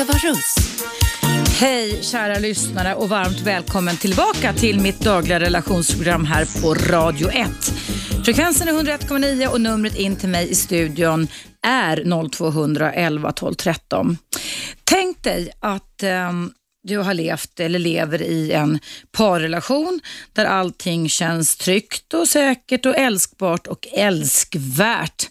Eva Russ. Hej kära lyssnare och varmt välkommen tillbaka till mitt dagliga relationsprogram här på Radio 1. Frekvensen är 101,9 och numret in till mig i studion är 0200 12 13. Tänk dig att eh, du har levt eller lever i en parrelation där allting känns tryggt och säkert och älskbart och älskvärt.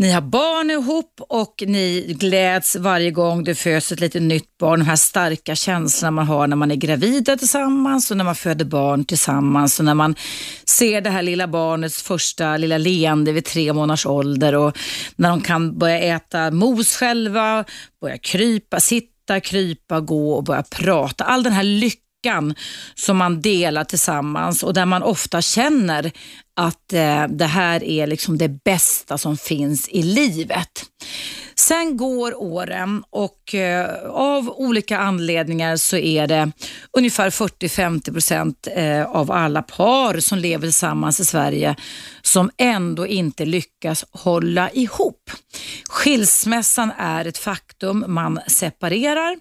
Ni har barn ihop och ni gläds varje gång det föds ett litet nytt barn. De här starka känslorna man har när man är gravida tillsammans och när man föder barn tillsammans och när man ser det här lilla barnets första lilla leende vid tre månaders ålder och när de kan börja äta mos själva, börja krypa, sitta, krypa, gå och börja prata. All den här lyckan som man delar tillsammans och där man ofta känner att eh, det här är liksom det bästa som finns i livet. Sen går åren och eh, av olika anledningar så är det ungefär 40-50 procent eh, av alla par som lever tillsammans i Sverige som ändå inte lyckas hålla ihop. Skilsmässan är ett faktum, man separerar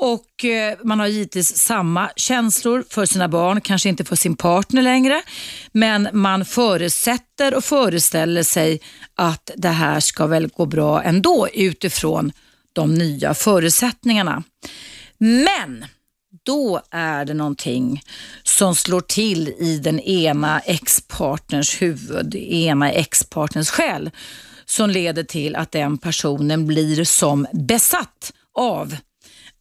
och eh, man har givetvis samma känslor för sina barn, kanske inte för sin partner längre, men man förutsätter och föreställer sig att det här ska väl gå bra ändå utifrån de nya förutsättningarna. Men då är det någonting som slår till i den ena ex-partners huvud, ena ex-partners själ som leder till att den personen blir som besatt av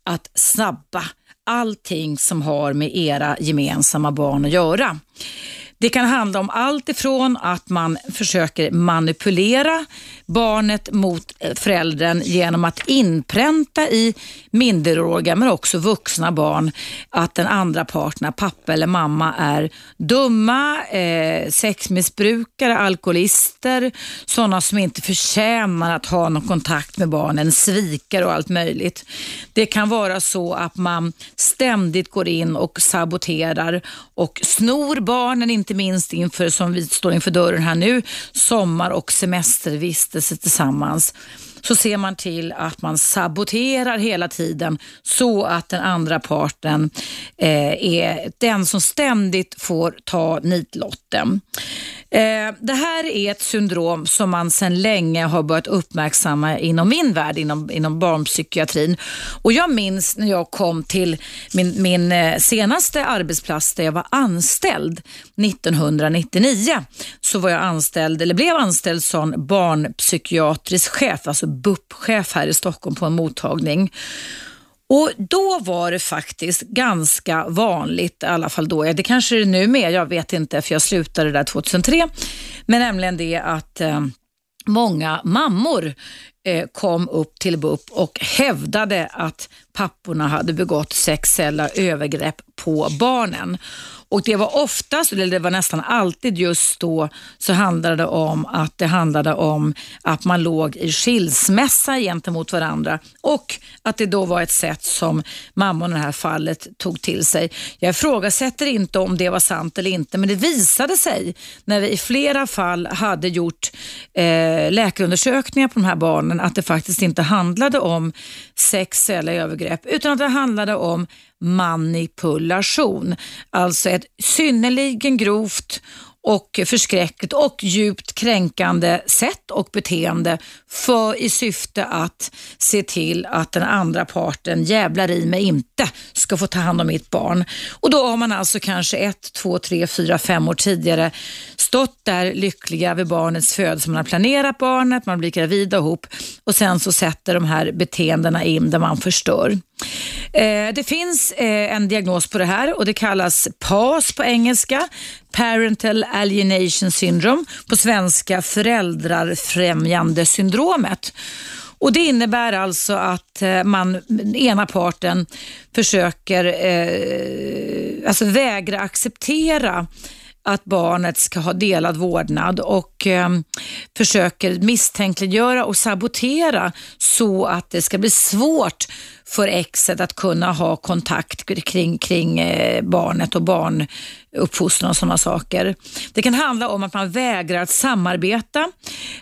att snabba allting som har med era gemensamma barn att göra. Det kan handla om allt ifrån att man försöker manipulera barnet mot eh, föräldern genom att inpränta i minderåriga men också vuxna barn att den andra parten, pappa eller mamma, är dumma, eh, sexmissbrukare, alkoholister, sådana som inte förtjänar att ha någon kontakt med barnen, svikare och allt möjligt. Det kan vara så att man ständigt går in och saboterar och snor barnen, inte minst inför, som vi står inför dörren här nu, sommar och semestervistelse tillsammans så ser man till att man saboterar hela tiden så att den andra parten eh, är den som ständigt får ta nitlotten. Eh, det här är ett syndrom som man sedan länge har börjat uppmärksamma inom min värld, inom, inom barnpsykiatrin. Och jag minns när jag kom till min, min eh, senaste arbetsplats där jag var anställd 1999. Så var jag anställd, eller blev anställd som barnpsykiatrisk chef, alltså BUP-chef här i Stockholm på en mottagning. Och Då var det faktiskt ganska vanligt, i alla fall då, det kanske är det nu med, jag vet inte för jag slutade där 2003, men nämligen det att eh, många mammor eh, kom upp till BUP och hävdade att papporna hade begått sexuella övergrepp på barnen. Och Det var oftast, eller det var nästan alltid just då, så handlade det om att det handlade om att man låg i skilsmässa gentemot varandra och att det då var ett sätt som mamman i det här fallet tog till sig. Jag ifrågasätter inte om det var sant eller inte, men det visade sig när vi i flera fall hade gjort eh, läkarundersökningar på de här barnen att det faktiskt inte handlade om sexuella övergrepp utan att det handlade om manipulation. Alltså ett synnerligen grovt och förskräckligt och djupt kränkande sätt och beteende för i syfte att se till att den andra parten, jävlar i mig inte, ska få ta hand om mitt barn. Och då har man alltså kanske ett, två, tre, fyra, fem år tidigare stått där lyckliga vid barnets födelse. Man har planerat barnet, man blir gravida ihop och sen så sätter de här beteendena in där man förstör. Eh, det finns eh, en diagnos på det här och det kallas PAS på engelska. Parental Alienation Syndrome. På svenska föräldrarfrämjande syndromet. Och Det innebär alltså att eh, man, ena parten försöker eh, alltså vägra acceptera att barnet ska ha delad vårdnad och eh, försöker misstänkliggöra och sabotera så att det ska bli svårt för exet att kunna ha kontakt kring, kring eh, barnet och barnuppfostran och sådana saker. Det kan handla om att man vägrar att samarbeta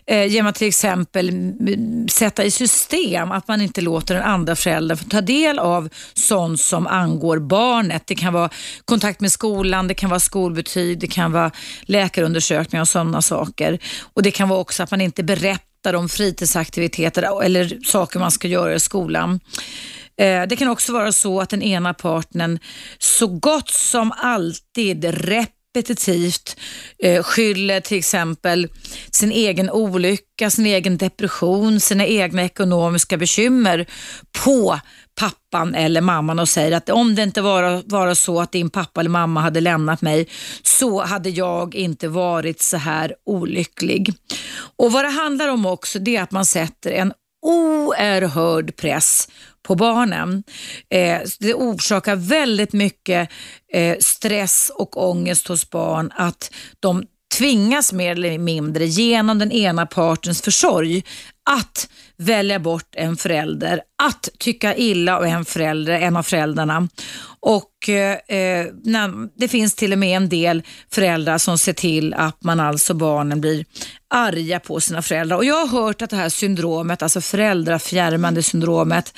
eh, genom att till exempel mm, mm, sätta i system att man inte låter den andra föräldern få ta del av sånt som angår barnet. Det kan vara kontakt med skolan, det kan vara skolbetyg, det kan vara läkarundersökningar och sådana saker. Och Det kan vara också att man inte berättar om fritidsaktiviteter eller saker man ska göra i skolan. Eh, det kan också vara så att den ena partnern så gott som alltid repetitivt eh, skyller till exempel sin egen olycka, sin egen depression, sina egna ekonomiska bekymmer på pappan eller mamman och säger att om det inte var, var så att din pappa eller mamma hade lämnat mig så hade jag inte varit så här olycklig. Och Vad det handlar om också det är att man sätter en oerhörd press på barnen. Eh, det orsakar väldigt mycket eh, stress och ångest hos barn att de tvingas mer eller mindre genom den ena partens försorg att välja bort en förälder, att tycka illa om en förälder, en av föräldrarna. Och eh, eh Det finns till och med en del föräldrar som ser till att man alltså barnen blir arga på sina föräldrar. Och Jag har hört att det här syndromet, alltså föräldrafjärmande syndromet,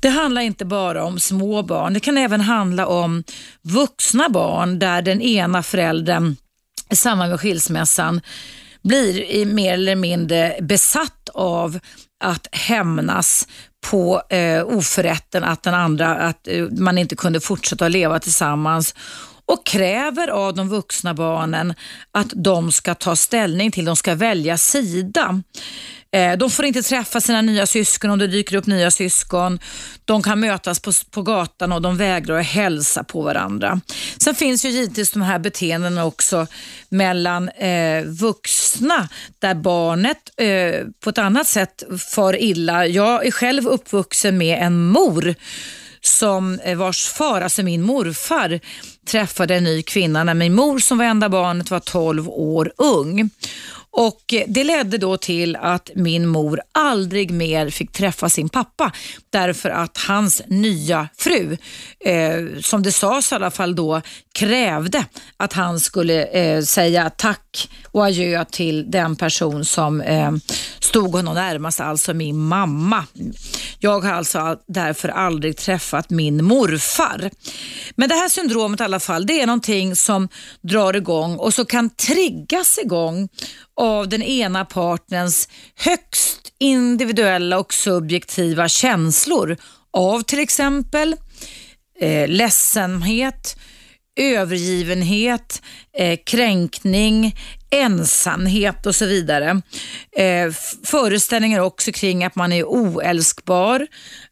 det handlar inte bara om små barn. Det kan även handla om vuxna barn där den ena föräldern i samband med skilsmässan blir mer eller mindre besatt av att hämnas på eh, oförrätten att den andra, att eh, man inte kunde fortsätta att leva tillsammans och kräver av de vuxna barnen att de ska ta ställning till, de ska välja sida. Eh, de får inte träffa sina nya syskon om det dyker upp nya syskon. De kan mötas på, på gatan och de vägrar att hälsa på varandra. Sen finns ju givetvis de här beteendena också mellan eh, vuxna där barnet eh, på ett annat sätt far illa. Jag är själv uppvuxen med en mor som eh, vars far, alltså min morfar, träffade en ny kvinna när min mor som var enda barnet var 12 år ung. Och Det ledde då till att min mor aldrig mer fick träffa sin pappa därför att hans nya fru, eh, som det sades i alla fall då, krävde att han skulle eh, säga tack och adjö till den person som eh, stod honom närmast, alltså min mamma. Jag har alltså därför aldrig träffat min morfar. Men det här syndromet i alla fall, det är någonting som drar igång och så kan triggas igång av den ena partners högst individuella och subjektiva känslor av till exempel eh, ledsenhet, övergivenhet, eh, kränkning, ensamhet och så vidare. Eh, föreställningar också kring att man är oälskbar,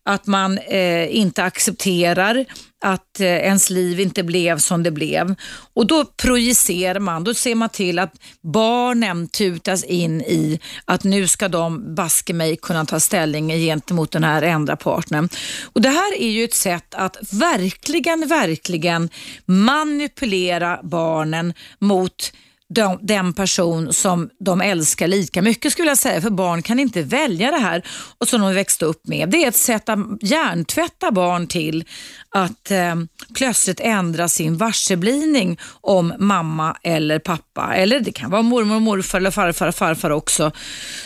att man eh, inte accepterar att eh, ens liv inte blev som det blev. Och Då projicerar man, då ser man till att barnen tutas in i att nu ska de baske mig kunna ta ställning gentemot den här ändra partnern. Och Det här är ju ett sätt att verkligen, verkligen manipulera barnen mot de, den person som de älskar lika mycket skulle jag säga. För barn kan inte välja det här och som de växte upp med. Det är ett sätt att hjärntvätta barn till att eh, plötsligt ändra sin varseblivning om mamma eller pappa. Eller det kan vara mormor och morfar eller farfar och farfar också.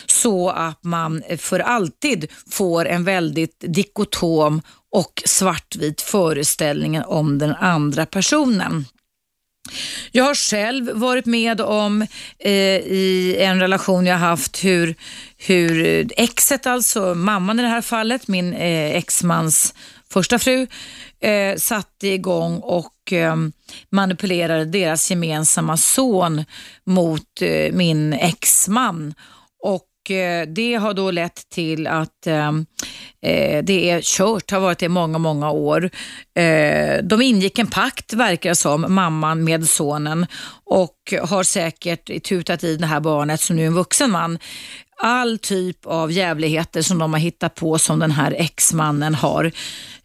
Så att man för alltid får en väldigt dikotom och svartvit föreställning om den andra personen. Jag har själv varit med om eh, i en relation jag haft hur, hur exet, alltså mamman i det här fallet, min eh, exmans första fru, eh, satte igång och eh, manipulerade deras gemensamma son mot eh, min exman. Och Eh, det har då lett till att ehm, eh, det är kört, har varit det i många, många år. Eh, de ingick en pakt, verkar det som, mamman med sonen och har säkert tutat i det här barnet, som nu är en vuxen man, all typ av jävligheter som de har hittat på som den här exmannen har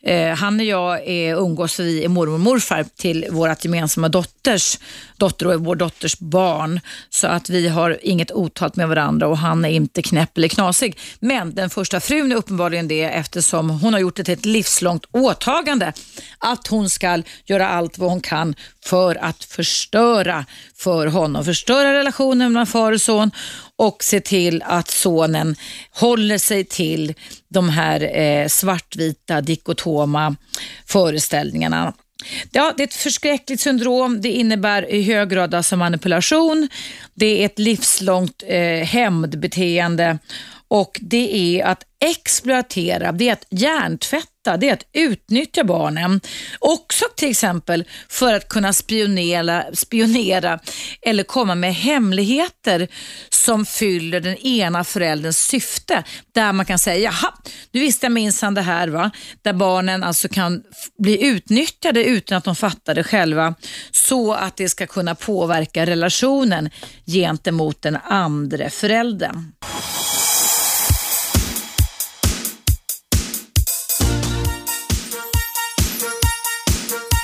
Eh, han och jag är, umgås vi är mormor och morfar till vårt gemensamma dotters dotter och vår dotters barn. Så att vi har inget otalt med varandra och han är inte knäpp eller knasig. Men den första frun är uppenbarligen det eftersom hon har gjort det till ett livslångt åtagande att hon ska göra allt vad hon kan för att förstöra för honom. Förstöra relationen mellan far och son och se till att sonen håller sig till de här eh, svartvita dikotoma föreställningarna. Ja, det är ett förskräckligt syndrom. Det innebär i hög grad alltså manipulation. Det är ett livslångt eh, hämndbeteende och det är att exploatera, det är att hjärntvätta, det är att utnyttja barnen. Också till exempel för att kunna spionera, spionera eller komma med hemligheter som fyller den ena förälderns syfte. Där man kan säga, jaha, nu visste jag minsann det här. va? Där barnen alltså kan bli utnyttjade utan att de fattar det själva. Så att det ska kunna påverka relationen gentemot den andra föräldern.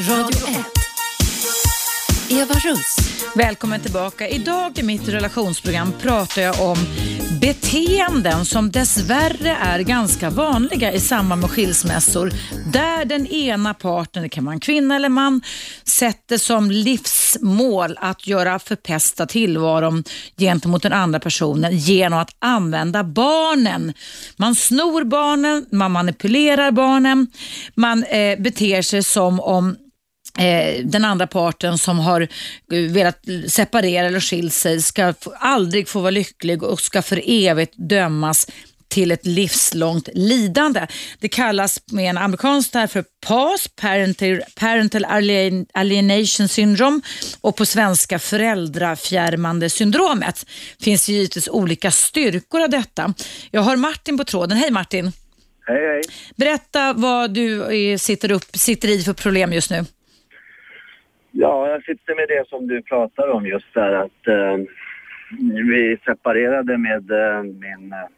Radio 1. Eva Russ. Välkommen tillbaka. Idag i mitt relationsprogram pratar jag om beteenden som dessvärre är ganska vanliga i samband med skilsmässor. Där den ena parten, det kan vara en kvinna eller man, sätter som livsmål att göra förpesta tillvaron gentemot den andra personen genom att använda barnen. Man snor barnen, man manipulerar barnen, man eh, beter sig som om den andra parten som har eh, velat separera eller skilja sig ska aldrig få vara lycklig och ska för evigt dömas till ett livslångt lidande. Det kallas med en amerikansk term för PAS, Parental, Parental Alienation Syndrome och på svenska föräldrafjärmande syndromet. Det finns givetvis olika styrkor av detta. Jag har Martin på tråden. Hej Martin! Hej hej! Berätta vad du eh, sitter, upp, sitter i för problem just nu. Ja, jag sitter med det som du pratar om just där att eh, vi separerade med eh, min eh,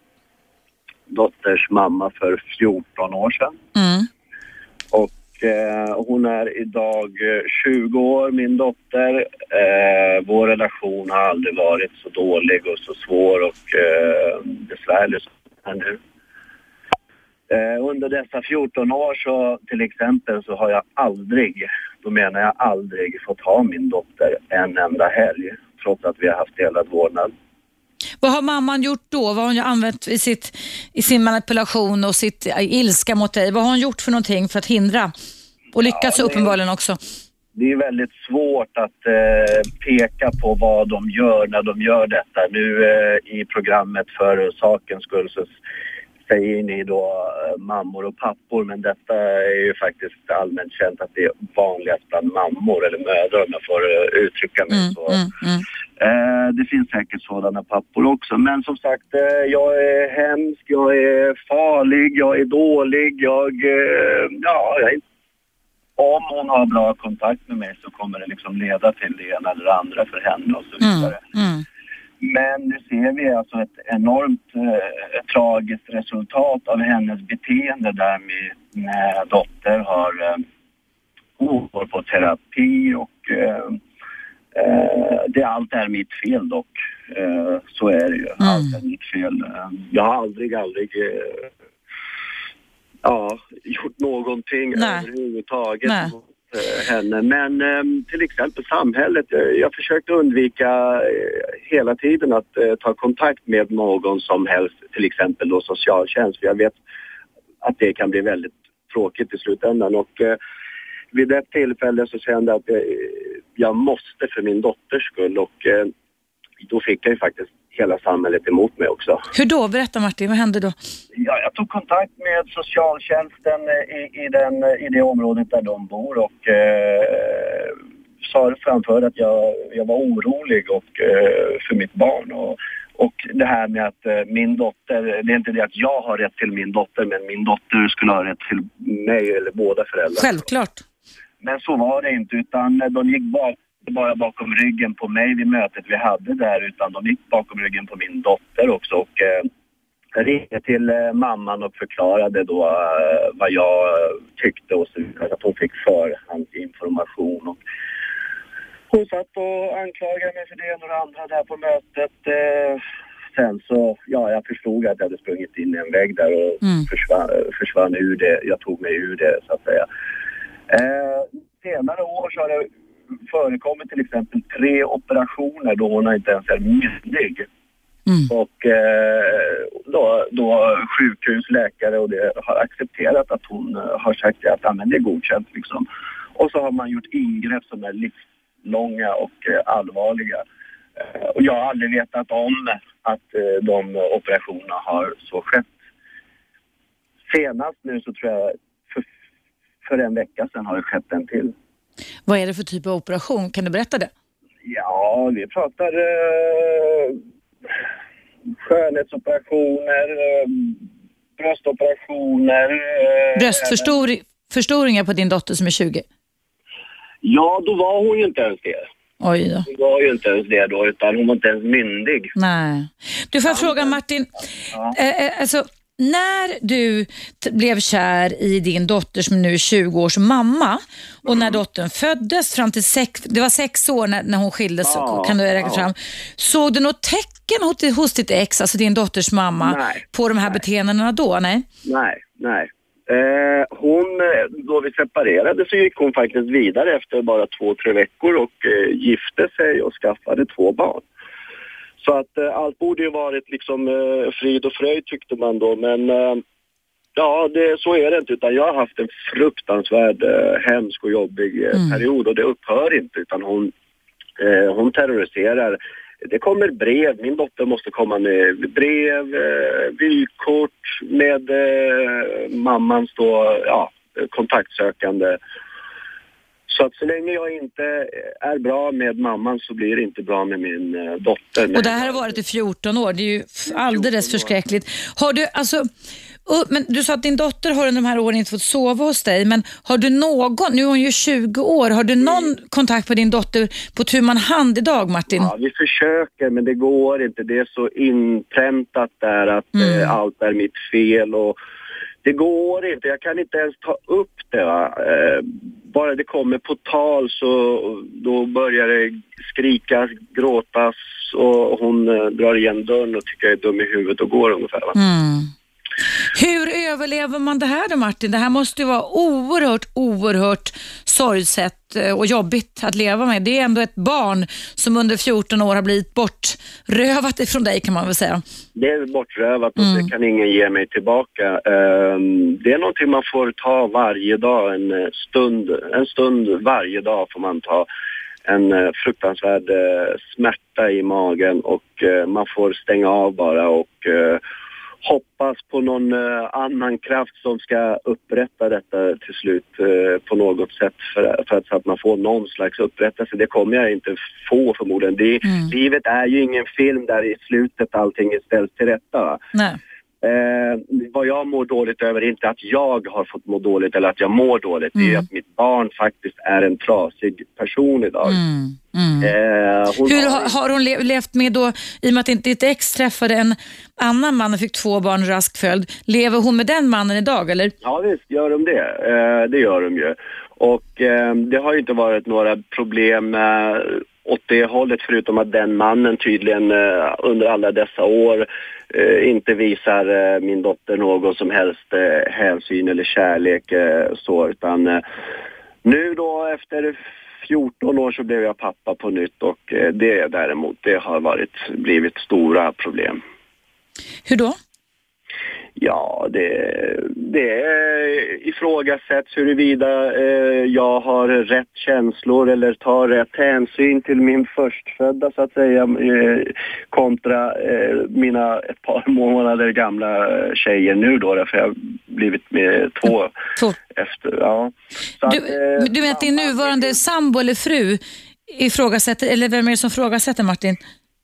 dotters mamma för 14 år sedan. Mm. Och eh, hon är idag 20 år, min dotter. Eh, vår relation har aldrig varit så dålig och så svår och eh, besvärlig som den är nu. Eh, under dessa 14 år så till exempel så har jag aldrig, då menar jag aldrig, fått ha min dotter en enda helg trots att vi har haft delad vårdnad. Vad har mamman gjort då? Vad har hon använt i, sitt, i sin manipulation och sitt ilska mot dig? Vad har hon gjort för någonting för att hindra? Och lyckats ja, uppenbarligen också. Det är väldigt svårt att eh, peka på vad de gör när de gör detta. Nu eh, i programmet för sakens skull så säger ni då eh, mammor och pappor men detta är ju faktiskt allmänt känt att det är vanligast bland mammor eller mödrar om jag får eh, uttrycka mig mm, så. Mm, mm. Eh, det finns säkert sådana pappor också men som sagt eh, jag är hemsk, jag är farlig, jag är dålig, jag, eh, ja, jag är om hon har bra kontakt med mig så kommer det liksom leda till det ena eller det andra för henne och så vidare. Men nu ser vi alltså ett enormt eh, tragiskt resultat av hennes beteende där min eh, dotter har eh, går på terapi och eh, eh, det allt är mitt fel dock. Eh, så är det ju. Mm. Allt är mitt fel. Jag har aldrig, aldrig eh, ja, gjort någonting Nej. överhuvudtaget. Nej. Eh, henne. Men ehm, till exempel samhället. Jag, försökte undvika eh, hela tiden att eh, ta kontakt med någon som helst, till exempel då socialtjänst. För jag vet att det kan bli väldigt tråkigt i slutändan. Och vid ett tillfälle så kände jag att jag måste för min dotters skull och då fick jag ju faktiskt hela samhället emot mig också. Hur då? Berätta Martin, vad hände då? Ja, jag tog kontakt med socialtjänsten i, i, den, i det området där de bor och eh, sa, framförde att jag, jag var orolig och, eh, för mitt barn. Och, och det här med att eh, min dotter, det är inte det att jag har rätt till min dotter men min dotter skulle ha rätt till mig eller båda föräldrar. Självklart. Men så var det inte utan de gick bak bara bakom ryggen på mig vid mötet vi hade där utan de gick bakom ryggen på min dotter också och eh, ringde till eh, mamman och förklarade då eh, vad jag tyckte och så vidare, att hon fick förhandsinformation. Och hon satt och anklagade mig för det ena och det andra där på mötet. Eh, sen så, ja, jag förstod att jag hade sprungit in i en vägg där och Mm. försvann, försvann ur det. Jag tog mig ur det, så att säga. Eh, senare år så har det förekommit till exempel tre operationer då hon inte ens är myndig. Mm. Och eh, då, då sjukhus, läkare och det har accepterat att hon eh, har sagt att ja, men det är godkänt liksom. Och så har man gjort ingrepp som är livslånga och eh, allvarliga. Eh, och jag har aldrig vetat om att eh, de operationerna har så skett. Senast nu så tror jag för, för en vecka sedan har det skett en till. Vad är det för typ av operation? Kan du berätta det? Ja, vi pratar eh, skönhetsoperationer, eh, bröstoperationer. Eh, Bröstförstoringar på din dotter som är 20? Ja, då var hon ju inte ens det. Oj då. Hon var ju inte ens det då, utan hon var inte ens myndig. Nej. Du får jag fråga Martin, Ja. eh, eh, alltså, när du blev kär i din dotter som nu är 20 års mamma och Mm. när dottern föddes fram till sex, det var sex år när, när hon skildes, Ja, kan du räkna ja. fram. Såg du något tecken hos, hos ditt ex, alltså din dotters mamma, Nej, på de här nej. beteendena då? Nej? Nej, nej. Eh, hon, då vi separerade så gick hon faktiskt vidare efter bara två, tre veckor och eh, gifte sig och skaffade två barn. Så att eh, allt borde ju varit liksom eh, frid och fröjd tyckte man då, men eh, ja, det, så är det inte utan jag har haft en fruktansvärd eh, hemsk och jobbig eh, Mm. period och det upphör inte utan hon, eh, hon terroriserar. Det kommer brev, min dotter måste komma med brev, eh, vykort med eh, mammans då, ja, kontaktsökande. Så att så länge jag inte är bra med mamman så blir det inte bra med min eh, dotter. Och det här har varit i 14 år, det är ju alldeles 14 år. förskräckligt. Har du, alltså, men du sa att din dotter har under de här åren inte fått sova hos dig, men har du någon, nu är hon ju 20 år, har du någon kontakt med din dotter på tu man hand idag Martin? Ja, vi försöker men det går inte. Det är så inpräntat där att Mm. eh, allt är mitt fel och det går inte. Jag kan inte ens ta upp det. Va? Eh, bara det kommer på tal så då börjar det skrikas, gråtas och hon eh, drar igen dörren och tycker jag är dum i huvudet och går ungefär. Va? Mm. Hur överlever man det här då Martin? Det här måste ju vara oerhört, oerhört sorgset eh, och jobbigt att leva med. Det är ändå ett barn som under 14 år har blivit bortrövat ifrån dig kan man väl säga. Det är bortrövat och Mm. det kan ingen ge mig tillbaka. Ehm, det är någonting man får ta varje dag, en eh, stund, en stund varje dag får man ta. En eh, fruktansvärd smärta i magen och man får stänga av bara och hoppas på någon eh, annan kraft som ska upprätta detta till slut eh, på något sätt för, för att, så att man får någon slags upprättelse. Det kommer jag inte få förmodligen. Det, Mm. Livet är ju ingen film där i slutet allting är ställt till rätta. Nej. Eh, vad jag mår dåligt över är inte att jag har fått må dåligt eller att jag mår dåligt. Det är Mm. att mitt barn faktiskt är en trasig person idag. Mm. Mm. Eh, Hur har- har, hon le- levt med då, i och med att inte ditt ex träffade en annan man och fick två barn i rask följd, lever hon med den mannen idag eller? Ja visst gör de det. Eh, det gör de ju. Och eh, det har ju inte varit några problem eh, åt det hållet förutom att den mannen tydligen eh, under alla dessa år Eh, inte visar eh, min dotter någon som helst eh, hänsyn eller kärlek eh, så utan eh, nu då efter 14 år så blev jag pappa på nytt och eh, det däremot det har varit, blivit stora problem. Hur då? Ja, det, det ifrågasätts huruvida eh, jag har rätt känslor eller tar rätt hänsyn till min förstfödda så att säga eh, kontra eh, mina ett par månader gamla tjejer nu då därför jag har blivit med två Två. efter. Ja. Så Du, att, eh, du menar att din nuvarande sambo eller fru ifrågasätter, eller vem är det som ifrågasätter Martin?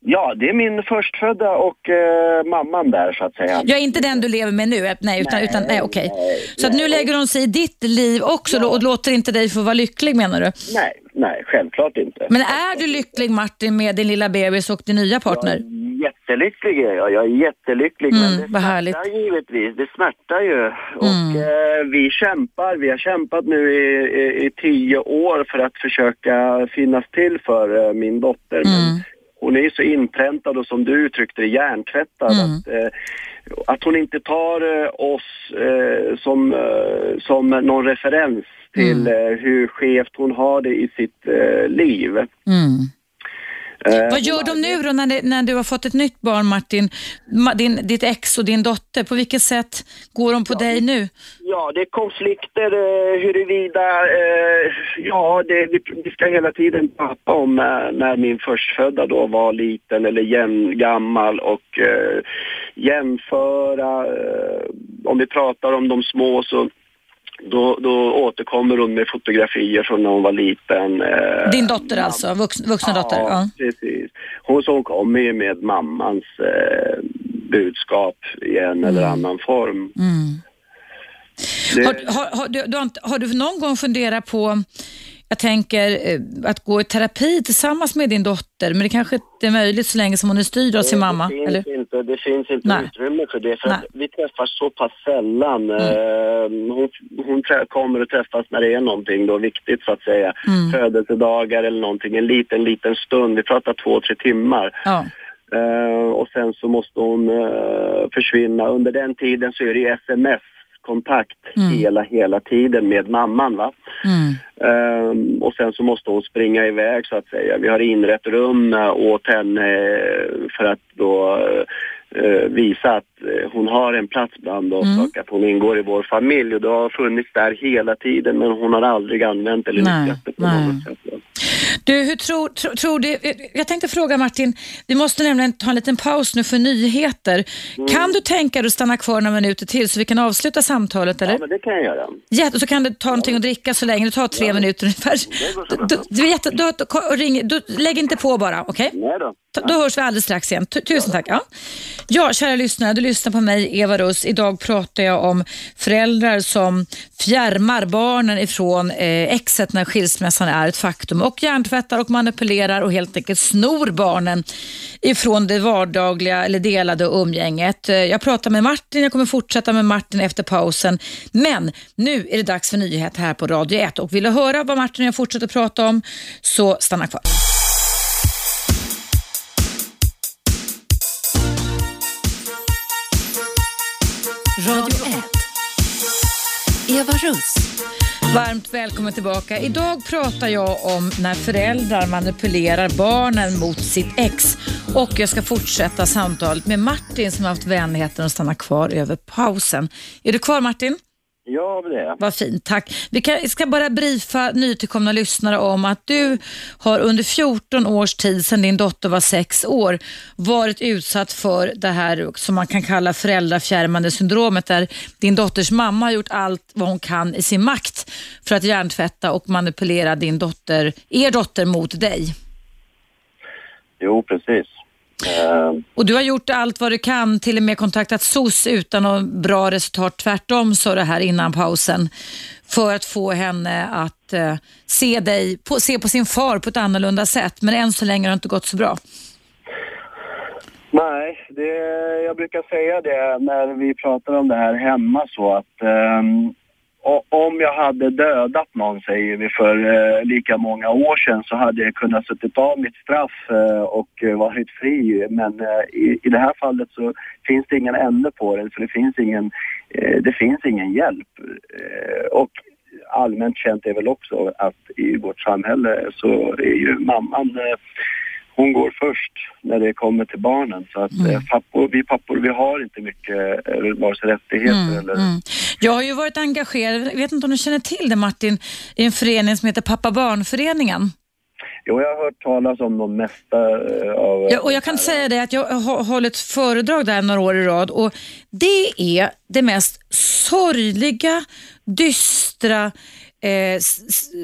Ja, det är min förstfödda och eh, mamman där så att säga. Jag är inte den du lever med nu, nej, utan, Nej, utan nej, okej. nej, Så att nu lägger hon sig i ditt liv också och låter inte dig få vara lycklig menar du? Nej, nej, självklart inte. Men är du lycklig Martin med din lilla bebis och din nya partner? jättelycklig är jag. Jag är jättelycklig. Mm, men det smärtar härligt. givetvis. Det smärtar ju. Och Mm. eh, vi kämpar. Vi har kämpat nu i, i, i tio år för att försöka finnas till för eh, min dotter. Men Mm. Hon är ju så inpräntad och som du uttryckte det, hjärntvättad. Mm. Att, eh, att hon inte tar eh, oss eh, som, eh, som någon referens till Mm. eh, hur skevt hon har det i sitt eh, liv. Mm. Eh, Vad gör de nu då när, det, när du har fått ett nytt barn Martin? Ma- Din, ditt ex och din dotter, på vilket sätt går de på dig nu? Ja, det är konflikter eh, huruvida, eh, ja, det, vi, vi ska hela tiden prata om eh, när min förstfödda då var liten eller jäm, gammal och jämföra, om vi pratar om de små så då, då återkommer hon med fotografier från när hon var liten. eh, Din dotter mam- alltså, vux, vuxna dotter? Ja. precis. Hon, så hon kommer ju med mammans eh, budskap i en eller annan form. Mm. Det- Har, har, har, du, du har, har du någon gång funderat på, jag tänker eh, att gå i terapi tillsammans med din dotter, men det kanske inte är möjligt så länge som hon är styrd av sin mamma? Det Eller? finns inte, det finns inte Nej. utrymme för det. För Nej. att vi träffas så pass sällan. Mm. Eh, hon hon kommer att träffas när det är någonting då viktigt så att säga. Mm. Födelsedagar eller någonting. En liten, liten stund. Vi pratar två, tre timmar. Ja. Eh, och sen så måste hon eh, försvinna. Under den tiden så är det ju sms-kontakt Mm. hela, hela tiden med mamman. Va? Mm. Ehm, och sen så måste hon springa iväg så att säga. Vi har inrett rum eh, åt henne eh, för att då eh, visa att hon har en plats bland oss Mm. och att hon ingår i vår familj. Och det har funnits där hela tiden men hon har aldrig använt eller nyttjat det på något sätt. Du, hur tror, tro, tror du, jag tänkte fråga Martin, vi måste nämligen ta en liten paus nu för nyheter. Mm. Kan du tänka dig att stanna kvar några minuter till så vi kan avsluta samtalet? Eller? Ja men det kan jag göra. Jätte, så kan du ta någonting att dricka så länge, det tar tre minuter ungefär. det går så bra. Du, du, du, du, ring, du, lägg inte på bara, okej? Nej då. Då hörs vi alldeles strax igen. Tusen tack. Ja. ja, kära lyssnare, du lyssnar på mig, Eva Russ. Idag pratar jag om föräldrar som fjärmar barnen ifrån eh, exet när skilsmässan är ett faktum och hjärntvättar och manipulerar och helt enkelt snor barnen ifrån det vardagliga eller delade umgänget. Eh, jag pratar med Martin, jag kommer fortsätta med Martin efter pausen. Men nu är det dags för nyhet här på Radio 1 och vill du höra vad Martin och jag fortsätter prata om så stanna kvar. Radio 1. Eva Russ. Varmt välkommen tillbaka. Idag pratar jag om när föräldrar manipulerar barnen mot sitt ex. Och jag ska fortsätta samtalet med Martin som har haft vänligheten att stanna kvar över pausen. Är du kvar Martin? Ja det är jag. Vad fint, tack. Vi kan, ska bara briefa nytillkomna lyssnare om att du har under 14 års tid, sedan din dotter var sex år, varit utsatt för det här som man kan kalla föräldrafjärmande syndromet, där din dotters mamma har gjort allt vad hon kan i sin makt för att hjärntvätta och manipulera din dotter, er dotter mot dig. Jo precis. Eh, Och du har gjort allt vad du kan, till och med kontaktat SOS utan något bra resultat. Tvärtom sa det här innan pausen. För att få henne att eh, se dig, på, se på sin far på ett annorlunda sätt. Men än så länge har det inte gått så bra. Nej, det, jag brukar säga det när vi pratar om det här hemma så att ehm, och om jag hade dödat någon, säger vi, för eh, lika många år sedan så hade jag kunnat suttit av mitt straff eh, och eh, varit fri. Men eh, i, i det här fallet så finns det ingen ände på det, så det finns ingen, eh, det finns ingen hjälp. Eh, och allmänt känt är väl också att i vårt samhälle så är ju mamman eh, hon går först när det kommer till barnen. Så att Mm. eh, pappor, vi pappor, vi har inte mycket eh, vare sig rättigheter eller... Mm. Jag har ju varit engagerad, jag vet inte om du känner till det Martin, i en förening som heter Pappa Barn-föreningen. Jo, jag har hört talas om de mesta eh, av... Ja, och jag kan säga det att jag har hållit föredrag där några år i rad och det är det mest sorgliga, dystra, eh,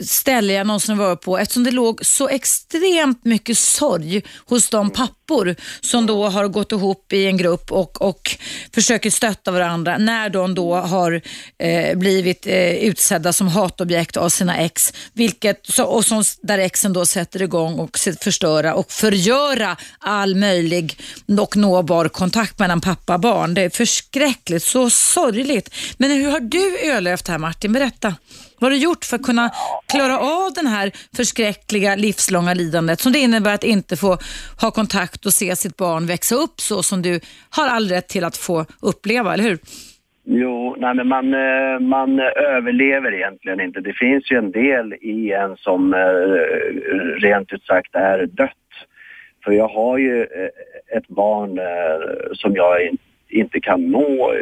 ställe jag någonsin varit på eftersom det låg så extremt mycket sorg hos de pappor som då har gått ihop i en grupp och, och försöker stötta varandra när de då har eh, blivit eh, utsedda som hatobjekt av sina ex. Vilket, så, och som, där exen då sätter igång och förstöra och förgöra all möjlig och nåbar kontakt mellan pappa och barn. Det är förskräckligt, så sorgligt. Men hur har du överlevt det här Martin? Berätta. Vad har du gjort för att kunna klara av den här förskräckliga livslånga lidandet som det innebär att inte få ha kontakt och se sitt barn växa upp så som du har all rätt till att få uppleva, eller hur? Jo, nej men man, eh, man överlever egentligen inte. Det finns ju en del i en som eh, rent ut sagt är dött. För jag har ju eh, ett barn som jag inte kan nå,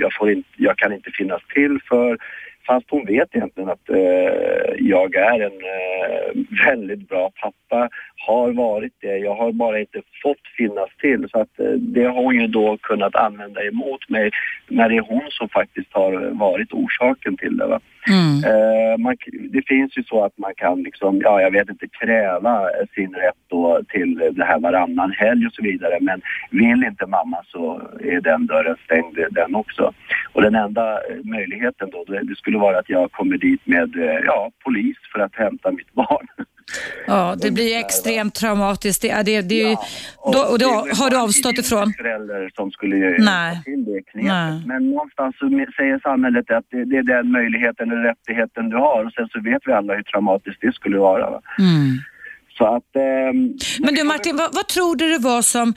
jag, får inte, jag kan inte finnas till för Fast hon vet egentligen att eh, jag är en eh, väldigt bra pappa, har varit det. Jag har bara inte fått finnas till så att eh, det har hon ju då kunnat använda emot mig när det är hon som faktiskt har varit orsaken till det. Va? Mm. Eh, man, det finns ju så att man kan liksom, ja jag vet inte, kräva sin rätt då till det här varannan helg och så vidare. Men vill inte mamma så är den dörren stängd den också. Och den enda möjligheten då, det, det skulle vara att jag kommer dit med eh, ja, polis för att hämta mitt barn. Ja, det blir extremt traumatiskt. Det, det, det, ja, och, då, och då har du avstått ifrån? föräldrar som skulle Nej. till det knepet. Men någonstans så säger samhället att det, det, är den möjligheten eller rättigheten du har och sen så vet vi alla hur traumatiskt det skulle vara. Mm. Så att, eh, men du Martin, vad, vad, tror du det var som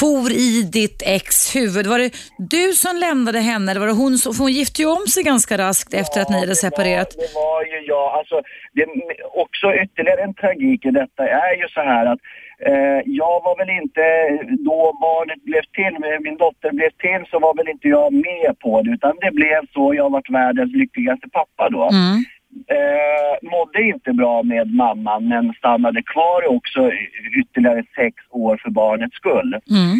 for i ditt ex huvud? Var det du som lämnade henne eller var det hon som, för hon gifte ju om sig ganska raskt efter att ni hade separerat? Det var, det var ju jag, alltså det, också ytterligare en tragik i detta är ju så här att eh, jag var väl inte, då barnet blev till, min dotter blev till så var väl inte jag med på det utan det blev så, jag varit världens lyckligaste pappa då. Mm eh, mådde inte bra med mamman men stannade kvar också ytterligare sex år för barnets skull. Mm.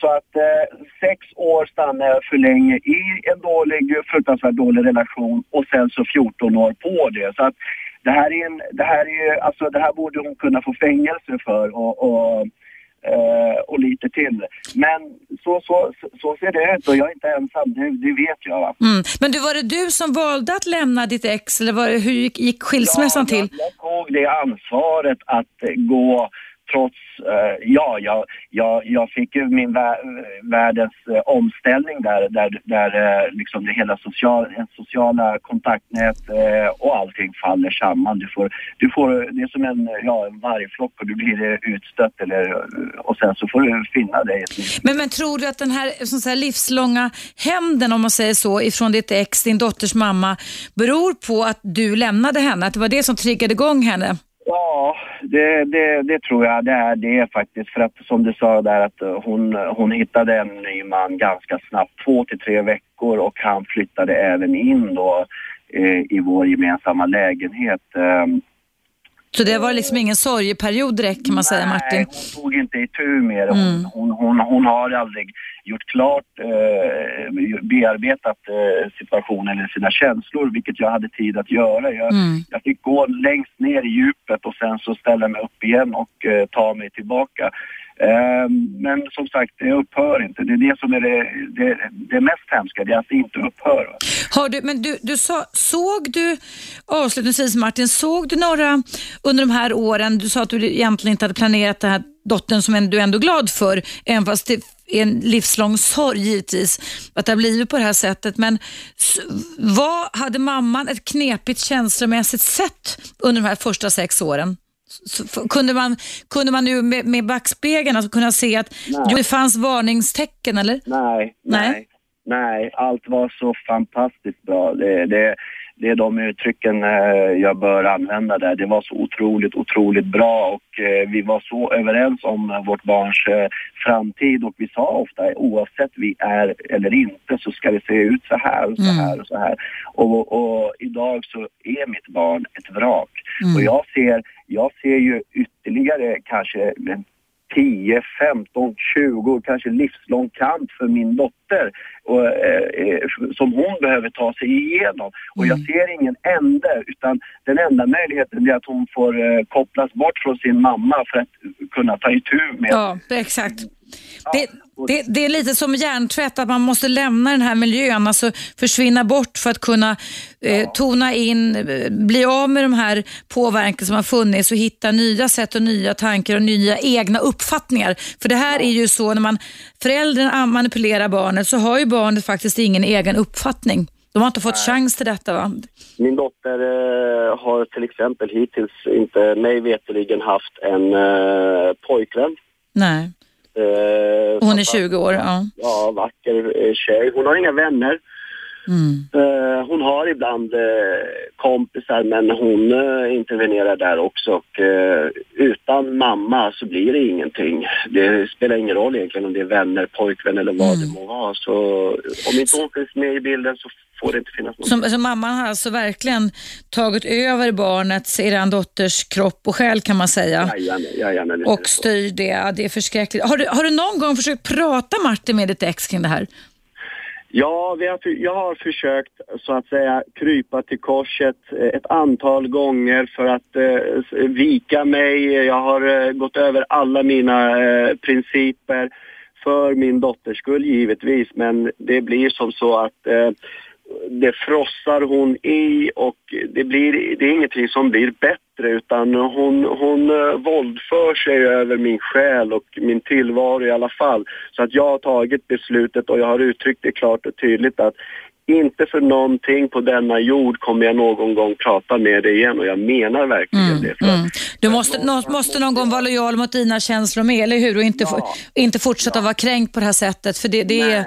Så, att eh, sex år stannade jag för länge i en dålig, fruktansvärt dålig relation och sen så 14 år på det. Så att det här är en, det här är alltså det här borde hon kunna få fängelse för och, och eh, och lite till. Men så, så, så ser det ut och jag är inte ensam, det, det vet jag. Mm. Men du, var det du som valde att lämna ditt ex eller var det, hur gick, gick skilsmässan ja, till? Jag, jag tog det ansvaret att gå trots, uh, ja, jag, jag, jag fick ju min vä världens uh, omställning där, där, där uh, liksom det hela social, sociala kontaktnät och allting faller samman. Du får, du får, det är som en, ja, en vargflock och du blir utstött eller, och sen så får du finna dig. Men, men tror du att den här, sån här livslånga hämnden, om man säger så, ifrån ditt ex, din dotters mamma, beror på att du lämnade henne? Att det var det som triggade igång henne? Ja, det, det, det, tror jag det är det faktiskt. För att som du sa där att hon, hon hittade en ny man ganska snabbt, två till tre veckor och han flyttade även in då eh, i vår gemensamma lägenhet. Eh, så det var liksom ingen sorgeperiod direkt kan man Nej, säga Martin? Nej, hon tog inte itu med det. Hon, mm. hon, hon, hon, har aldrig gjort klart, eh, bearbetat eh, situationen eller sina känslor, vilket jag hade tid att göra. Jag, mm. jag fick gå längst ner i djupet och sen så ställa mig upp igen och eh, ta mig tillbaka. Ehm, men som sagt, det upphör inte. Det är det som är det, det, det mest hemska, det är att det inte upphör. Har du, men du, du sa, såg du, avslutningsvis Martin, såg du några under de här åren, du sa att du egentligen inte hade planerat den här dottern som du är ändå glad för, även fast det är en livslång sorg givetvis att det har blivit på det här sättet. Men vad hade mamman ett knepigt känslomässigt sätt under de här första sex åren? Kunde, man, kunde man nu med, med backspegeln alltså kunna se att jo, det fanns varningstecken eller? Nej, nej, nej, nej. Allt var så fantastiskt bra. Det, det, det är de uttrycken eh, jag bör använda där. Det var så otroligt, otroligt bra och eh, vi var så överens om vårt barns eh, framtid och vi sa ofta oavsett vi är eller inte så ska det se ut så här och så mm. här och så här. Och, och idag så är mitt barn ett vrak. Mm. Och jag ser, jag ser ju ytterligare kanske 10, 15, 20, kanske livslång kamp för min dotter och, eh, som hon behöver ta sig igenom. Och jag ser ingen ände utan den enda möjligheten är att hon får eh, kopplas bort från sin mamma för att kunna ta itu med... Ja, exakt. Det, det, det, är lite som hjärntvätt, att man måste lämna den här miljön, alltså försvinna bort för att kunna eh, tona in, eh, bli av med de här påverkan som har funnits och hitta nya sätt och nya tankar och nya egna uppfattningar. För det här är ju så, när man föräldern manipulerar barnet så har ju barnet faktiskt ingen egen uppfattning. De har inte fått Nej. chans till detta va? Min dotter eh, har till exempel hittills inte mig veterligen haft en eh, pojkvän. Nej. Eh, hon är 20 år, ja. Ja, vacker eh, tjej. Hon har inga vänner. Mm. Eh, hon har ibland eh, kompisar men hon eh, intervenerar där också. Och, eh, utan mamma så blir det ingenting. Det spelar ingen roll egentligen om det är vänner, pojkvän eller vad mm. det må vara. Så om inte hon finns med i bilden så får det inte finnas någon. Så, så mamman har alltså verkligen tagit över barnets, eran dotters kropp och själ kan man säga? Jajamän, jajamän, och styr det. Det är förskräckligt. Har du, har du någon gång försökt prata Martin med ditt ex kring det här? Ja, vi har, jag har försökt så att säga krypa till korset eh, ett antal gånger för att eh, vika mig. Jag har eh, gått över alla mina eh, principer för min dotters skull givetvis, men det blir som så att eh, det frossar hon i och det, blir, det är ingenting som blir bättre utan hon, hon uh, våldför sig över min själ och min tillvaro i alla fall. Så att jag har tagit beslutet och jag har uttryckt det klart och tydligt att inte för någonting på denna jord kommer jag någon gång prata med dig igen och jag menar verkligen mm, det. Mm. Du måste, nå, måste någon gång vara lojal mot dina känslor med, eller hur? Och inte, ja, inte fortsätta ja. vara kränkt på det här sättet. För det, det är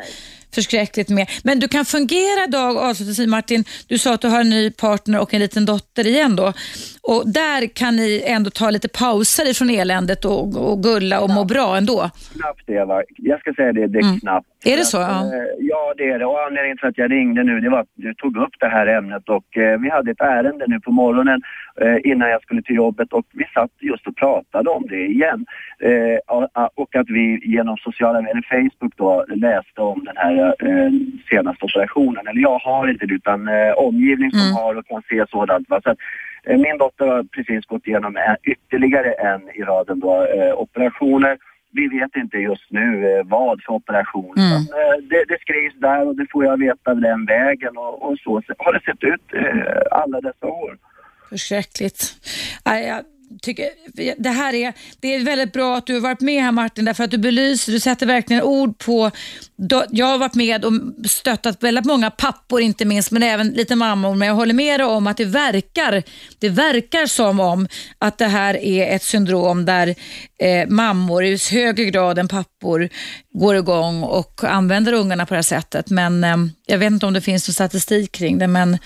förskräckligt med. Men du kan fungera idag, avslutningsvis Martin, du sa att du har en ny partner och en liten dotter igen då. Och där kan ni ändå ta lite pauser ifrån eländet och, och gulla och må bra ändå. Knappt Eva. Jag ska säga det, det är mm. knappt. Är det så? Ja. Eh, ja, det är det. Och anledningen till att jag ringde nu, det var att du tog upp det här ämnet och eh, vi hade ett ärende nu på morgonen innan jag skulle till jobbet och vi satt just och pratade om det igen. Eh, och att vi genom sociala medier, Facebook då, läste om den här eh, senaste operationen. Eller jag har inte det utan eh, omgivning som mm. har och kan se sådant. Va? Så att, Eh, min dotter har precis gått igenom ytterligare en i raden då, eh, operationer. Vi vet inte just nu eh, vad för operation. Mm. Det, det, skrivs där och det får jag veta den vägen och, och så har det sett ut alla dessa år. Förskräckligt. Jag tycker, det här är, det är väldigt bra att du har varit med här Martin, därför att du belyser, du sätter verkligen ord på, jag har varit med och stöttat väldigt många pappor inte minst, men även lite mammor, men jag håller med dig om att det verkar, det verkar som om att det här är ett syndrom där eh, mammor i högre grad än pappor går igång och använder ungarna på det här sättet. Men eh, jag vet inte om det finns någon statistik kring det. Men,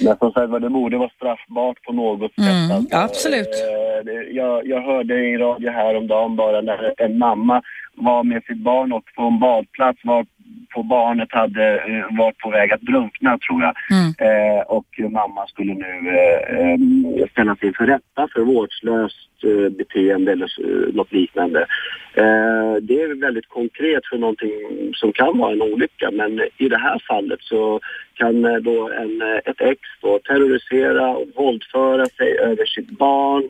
men som sagt det borde vara straffbart på något sätt. Mm, alltså, absolut. Eh, jag, jag hörde i radio häromdagen bara när en mamma var med sitt barn och på en badplats var på barnet hade eh, varit på väg att drunkna tror jag. Mm. Eh, och mamma skulle nu eh, eh ställas inför rätta för vårdslöst eh, beteende eller eh, något liknande. Eh, det är väldigt konkret för någonting som kan vara en olycka men i det här fallet så kan då en, ett ex då terrorisera och våldföra sig över sitt barn,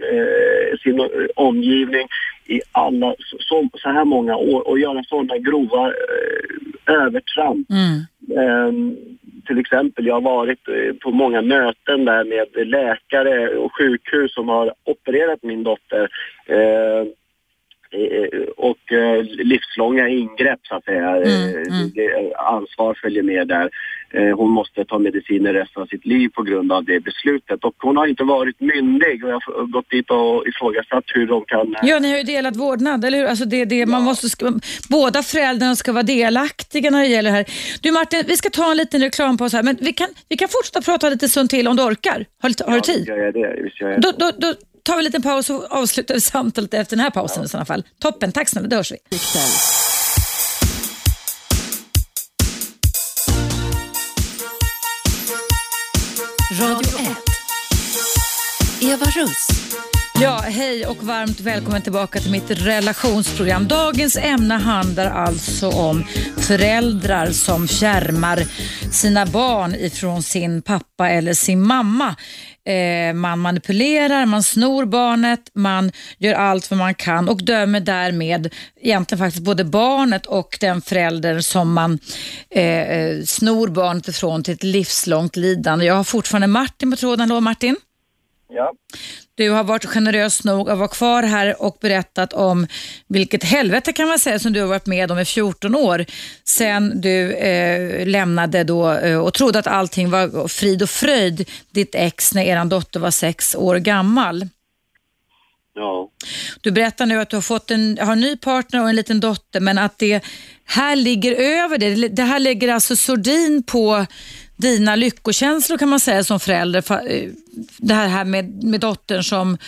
sin omgivning i alla, så, så här många år och göra sådana grova eh, övertramp. Mm. Eh, till exempel, jag har varit eh, på många möten där med läkare och sjukhus som har opererat min dotter. Eh, och eh, livslånga ingrepp så att säga. Mm, eh, mm. Ansvar följer med där. Hon måste ta mediciner resten av sitt liv på grund av det beslutet. Och hon har inte varit myndig och jag har gått dit och ifrågasatt hur de kan... Ja, ni har ju delat vårdnad, eller hur? Alltså det, det, ja. man måste, båda föräldrarna ska vara delaktiga när det gäller det här. Du Martin, vi ska ta en liten reklampaus här, men vi kan, vi kan fortsätta prata lite stund till om du orkar. Har, har ja, du tid? Ja, jag det. Visst gör jag det. Då, då, då tar vi en liten paus och avslutar samtalet efter den här pausen ja. i sådana fall. Toppen, tack snälla, då hörs vi. Radio 1. Eva Russ. Ja, hej och varmt välkommen tillbaka till mitt relationsprogram. Dagens ämne handlar alltså om föräldrar som fjärmar sina barn ifrån sin pappa eller sin mamma. Eh, man manipulerar, man snor barnet, man gör allt vad man kan och dömer därmed egentligen faktiskt både barnet och den förälder som man eh, eh snor barnet ifrån till ett livslångt lidande. Jag har fortfarande Martin på tråden. Hallå Martin! Ja. Du har varit generös nog att vara kvar här och berättat om vilket helvete kan man säga som du har varit med om i 14 år sen du eh, lämnade då eh, och trodde att allting var frid och fröjd, ditt ex, när er dotter var sex år gammal. Ja. Du berättar nu att du har fått en, har en ny partner och en liten dotter men att det här ligger över det. Det här lägger alltså sordin på dina lyckokänslor kan man säga som förälder. Eh, det här med, med dottern som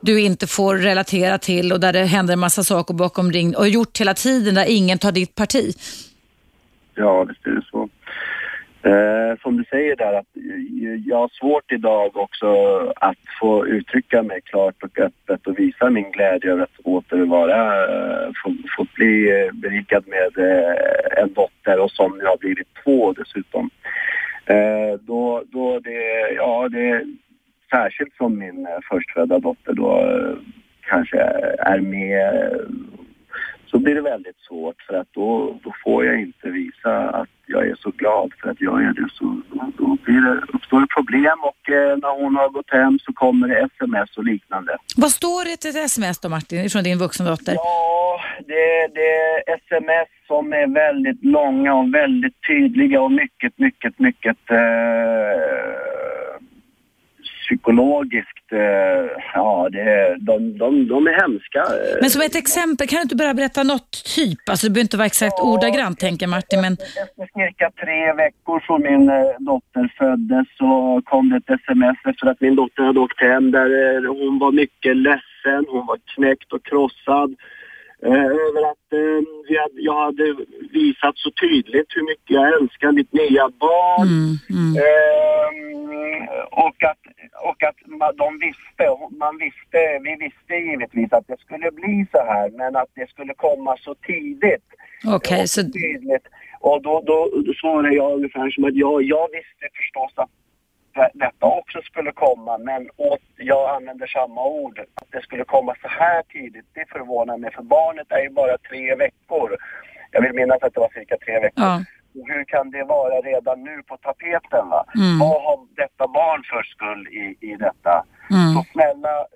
du inte får relatera till och där det händer en massa saker bakom ring och gjort hela tiden där ingen tar ditt parti. Ja, visst är det så. Eh, som du säger där, att jag har svårt idag också att få uttrycka mig klart och öppet och visa min glädje över att åter vara, eh, få, få bli berikad med eh, en dotter och som nu har blivit två dessutom. Eh, då, då det, ja det, särskilt som min eh, förstfödda dotter då eh, kanske är med så blir det väldigt svårt för att då, då får jag inte visa att jag är så glad för att jag är det så då blir det, uppstår det problem och eh, när hon har gått hem så kommer det sms och liknande. Vad står det ett sms då Martin, från din vuxna dotter? Ja, det, det är sms som är väldigt långa och väldigt tydliga och mycket, mycket, mycket eh, psykologiskt, eh, ja, det, de, de, de är hemska. Men som ett exempel, kan du inte bara berätta något typ? Alltså det behöver inte vara exakt ja, ordagrant tänker Martin, men... Efter cirka tre veckor från min eh, dotter föddes så kom det ett sms efter att min dotter hade åkt hem där eh, hon var mycket ledsen, hon var knäckt och krossad över att eh, hade, jag hade visat så tydligt hur mycket jag älskar mitt nya barn. Mm, mm. Eh, och att, och att de visste, man visste, vi visste givetvis att det skulle bli så här men att det skulle komma så tidigt. Okej, okay, så... Tydligt. Och då, då, då svarade jag ungefär som att ja, jag visste förstås att detta också skulle komma men åt, jag använder samma ord. Att det skulle komma så här tidigt, det förvånar mig för barnet är ju bara tre veckor. Jag vill minnas att det var cirka tre veckor. Ja. Hur kan det vara redan nu på tapeten? Va? Mm. Vad har detta barn för skull i, i detta? Mm. Så snälla,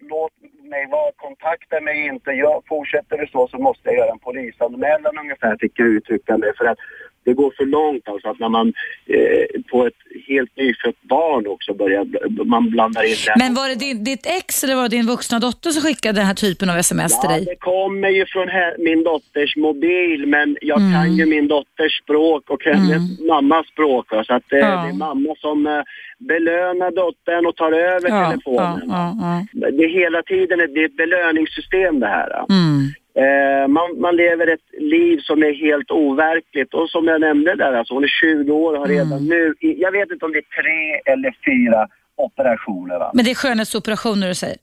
låt mig vara, kontakta mig inte. Jag fortsätter det så så måste jag göra en polisanmälan ungefär, fick jag uttrycka mig. För att det går för långt alltså att när man eh, på ett helt nyfött barn också börjar, man blandar in det. Men var det din, ditt ex eller var det din vuxna dotter som skickade den här typen av sms ja, till dig? det kommer ju från här, min dotters mobil men jag mm. kan ju min dotters språk och hennes mm. mammas språk. Så att eh, ja. det är mamma som eh, belönar dottern och tar över ja, telefonen. Det är hela tiden ett, det är ett belöningssystem det här. Mm. Eh, man, man, lever ett liv som är helt overkligt och som jag nämnde där, alltså hon är 20 år och har redan mm. nu, jag vet inte om det är tre eller fyra operationer. Va? Men det är skönhetsoperationer du säger?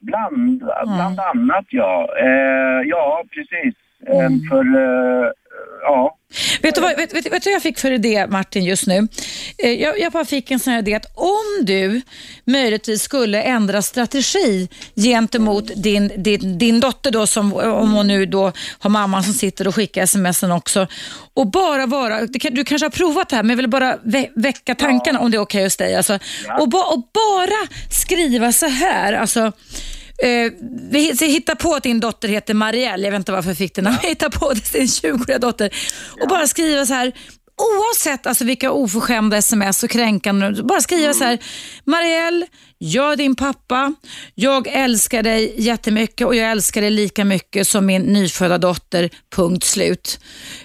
Bland, bland annat ja. Eh, ja, precis. Eh, mm. För eh, ja. Vet du, vad, vet, vet, vet du vad jag fick för idé Martin just nu? Eh, jag, jag bara fick en sån här idé att om du möjligtvis skulle ändra strategi gentemot din, din, din dotter då, som, om hon nu då har mamman som sitter och skickar smsen också och bara vara, du kanske har provat det här men jag vill bara vä väcka tankarna ja. om det är okej okay hos dig. Alltså, ja. och, ba, och bara skriva så här, alltså Eh, vi hittar på att din dotter heter Marielle. Jag vet inte varför jag fick det namnet. Ja. Hittar på det, din 20-åriga dotter. Ja. Och bara skriva så här, oavsett alltså vilka oförskämda sms och kränkande, bara skriva mm. så här. Marielle, jag är din pappa. Jag älskar dig jättemycket och jag älskar dig lika mycket som min nyfödda dotter. Punkt slut.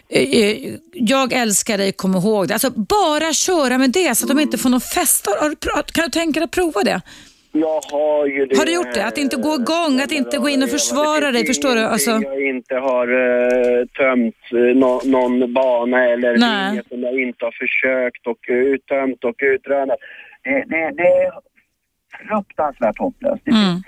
Eh, eh, jag älskar dig, kom ihåg det. Alltså bara köra med det så att de inte får någon fest. Kan du tänka dig att prova det? Jag har ju det. Har du gjort det? Att inte gå igång, att inte gå in och försvara dig, förstår du? Alltså... Jag inte har uh, tömt uh, no någon bana eller linje som jag inte har försökt och uttömt och utrönat. Det, det, det är fruktansvärt hopplöst. Mm.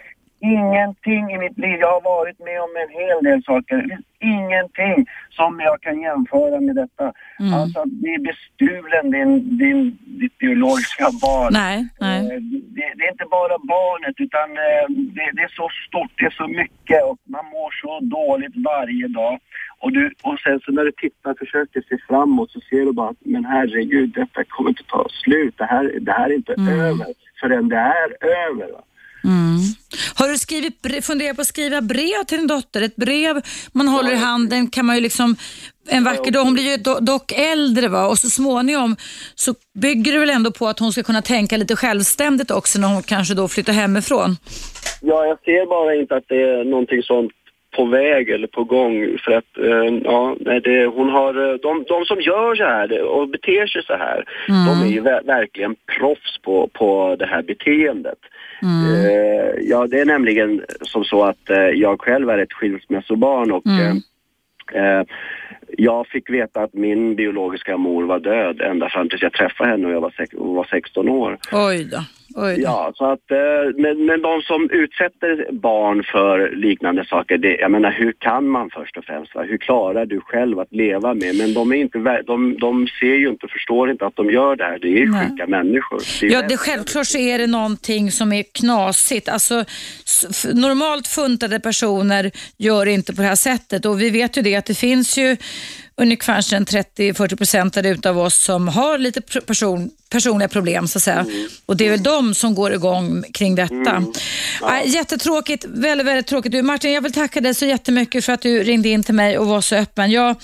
Ingenting i mitt liv. Jag har varit med om en hel del saker. Det finns ingenting som jag kan jämföra med detta. Mm. Alltså att bli bestulen din, din, ditt biologiska barn. Nej, nej. Eh, Det, det är inte bara barnet utan eh, det, det är så stort, det är så mycket och man mår så dåligt varje dag. Och, du, och sen så när du tittar och försöker se framåt så ser du bara att men herregud, detta kommer inte ta slut. Det här, det här är inte över förrän det är över. Va? Mm. Har du skrivit, funderat på att skriva brev till din dotter? Ett brev man håller i handen kan man ju liksom en vacker dag, hon blir ju do, dock äldre va? och så småningom så bygger det väl ändå på att hon ska kunna tänka lite självständigt också när hon kanske då flyttar hemifrån. Ja, jag ser bara inte att det är någonting sånt på väg eller på gång för att eh, ja, det, hon har, eh, de, de som gör så här och beter sig så här, de är ju ver- verkligen proffs på, på det här beteendet. Eh, ja, det är nämligen som så att jag själv är ett skilsmässobarn och Mm. jag fick veta att min biologiska mor var död ända fram tills jag träffade henne och jag var, var 16 år. Oj då. Oj. Ja, så att, eh, men, men de som utsätter barn för liknande saker, det, jag menar hur kan man först och främst, va? hur klarar du själv att leva med? Men de, är inte, de, de ser ju inte, förstår inte att de gör det här, det är Nej. sjuka människor. är Ja, det, självklart så är det någonting som är knasigt. Alltså, normalt funtade personer gör inte på det här sättet och vi vet ju det att det finns ju ungefär 30-40 procent av oss som har lite person, personliga problem så att säga. Och det är väl de som går igång kring detta. Äh, jättetråkigt, väldigt, väldigt tråkigt. Du, Martin, jag vill tacka dig så jättemycket för att du ringde in till mig och var så öppen. Jag,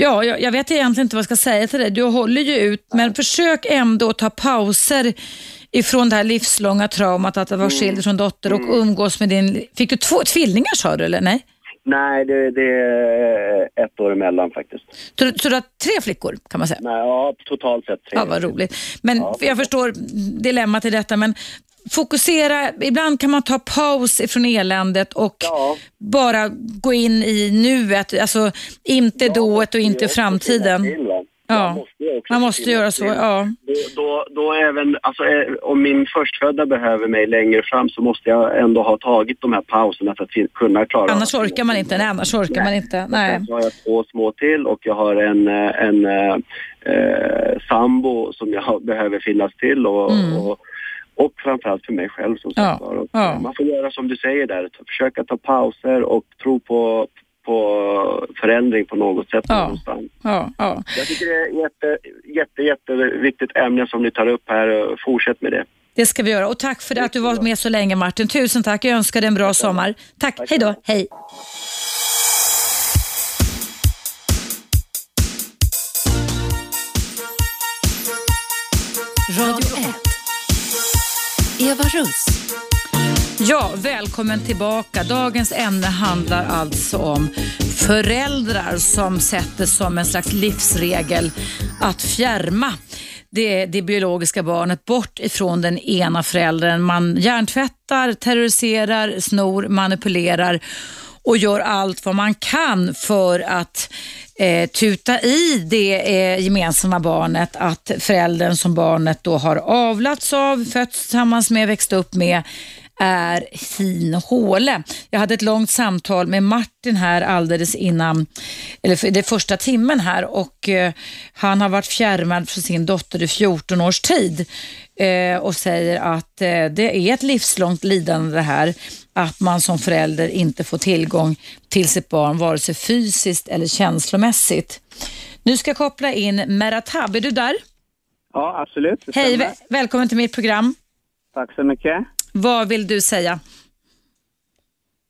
Ja, jag, jag vet egentligen inte vad jag ska säga till dig. Du håller ju ut, men försök ändå ta pauser ifrån det här livslånga traumat att vara skild från dotter och umgås med din... Fick du två tvillingar sa du eller nej? Nej, det, det är ett år emellan faktiskt. Så, så du har tre flickor kan man säga? Nej, ja, totalt sett tre. Ja, vad roligt. Men jag förstår dilemmat i detta, men fokusera. Ibland kan man ta paus ifrån eländet och Ja. bara gå in i nuet. Alltså inte dået och inte framtiden. Till? Ja. Jag måste ju också Man måste göra så, ja. Då, då även, alltså, eh, om min förstfödda behöver mig längre fram så måste jag ändå ha tagit de här pauserna för att kunna klara Annars orkar man inte. Nej, annars orkar man inte. Nej. Sen så har jag två små till och jag har en, eh, en eh, eh, sambo som jag behöver finnas till och, och, och framförallt för mig själv som Mm. Ja, sagt ja. Man får göra som du säger där, försöka ta pauser och tro på, på förändring på något sätt Ja. någonstans. Ja, ja. Jag tycker det är ett jätte, jätte, jätteviktigt ämne som ni tar upp här. Fortsätt med det. Det ska vi göra. Och tack för att du var med så länge Martin. Tusen tack. Jag önskar dig en bra sommar. Tack. Hej då. Hej. Radio 1. Eva Russ. Ja, välkommen tillbaka. Dagens ämne handlar alltså om föräldrar som sätter som en slags livsregel att fjärma det, det biologiska barnet bort ifrån den ena föräldern. Man hjärntvättar, terroriserar, snor, manipulerar och gör allt vad man kan för att eh, tuta i det eh, gemensamma barnet att föräldern som barnet då har avlats av, fötts tillsammans med, växt upp med är fin håle. Jag hade ett långt samtal med Martin här alldeles innan, eller för det första timmen här och eh, han har varit fjärmad från sin dotter i 14 års tid eh, och säger att eh, det är ett livslångt lidande det här att man som förälder inte får tillgång till sitt barn vare sig fysiskt eller känslomässigt. Nu ska jag koppla in Meratab, är du där? Ja, absolut. Hej, välkommen till mitt program. Tack så mycket. Vad vill du säga?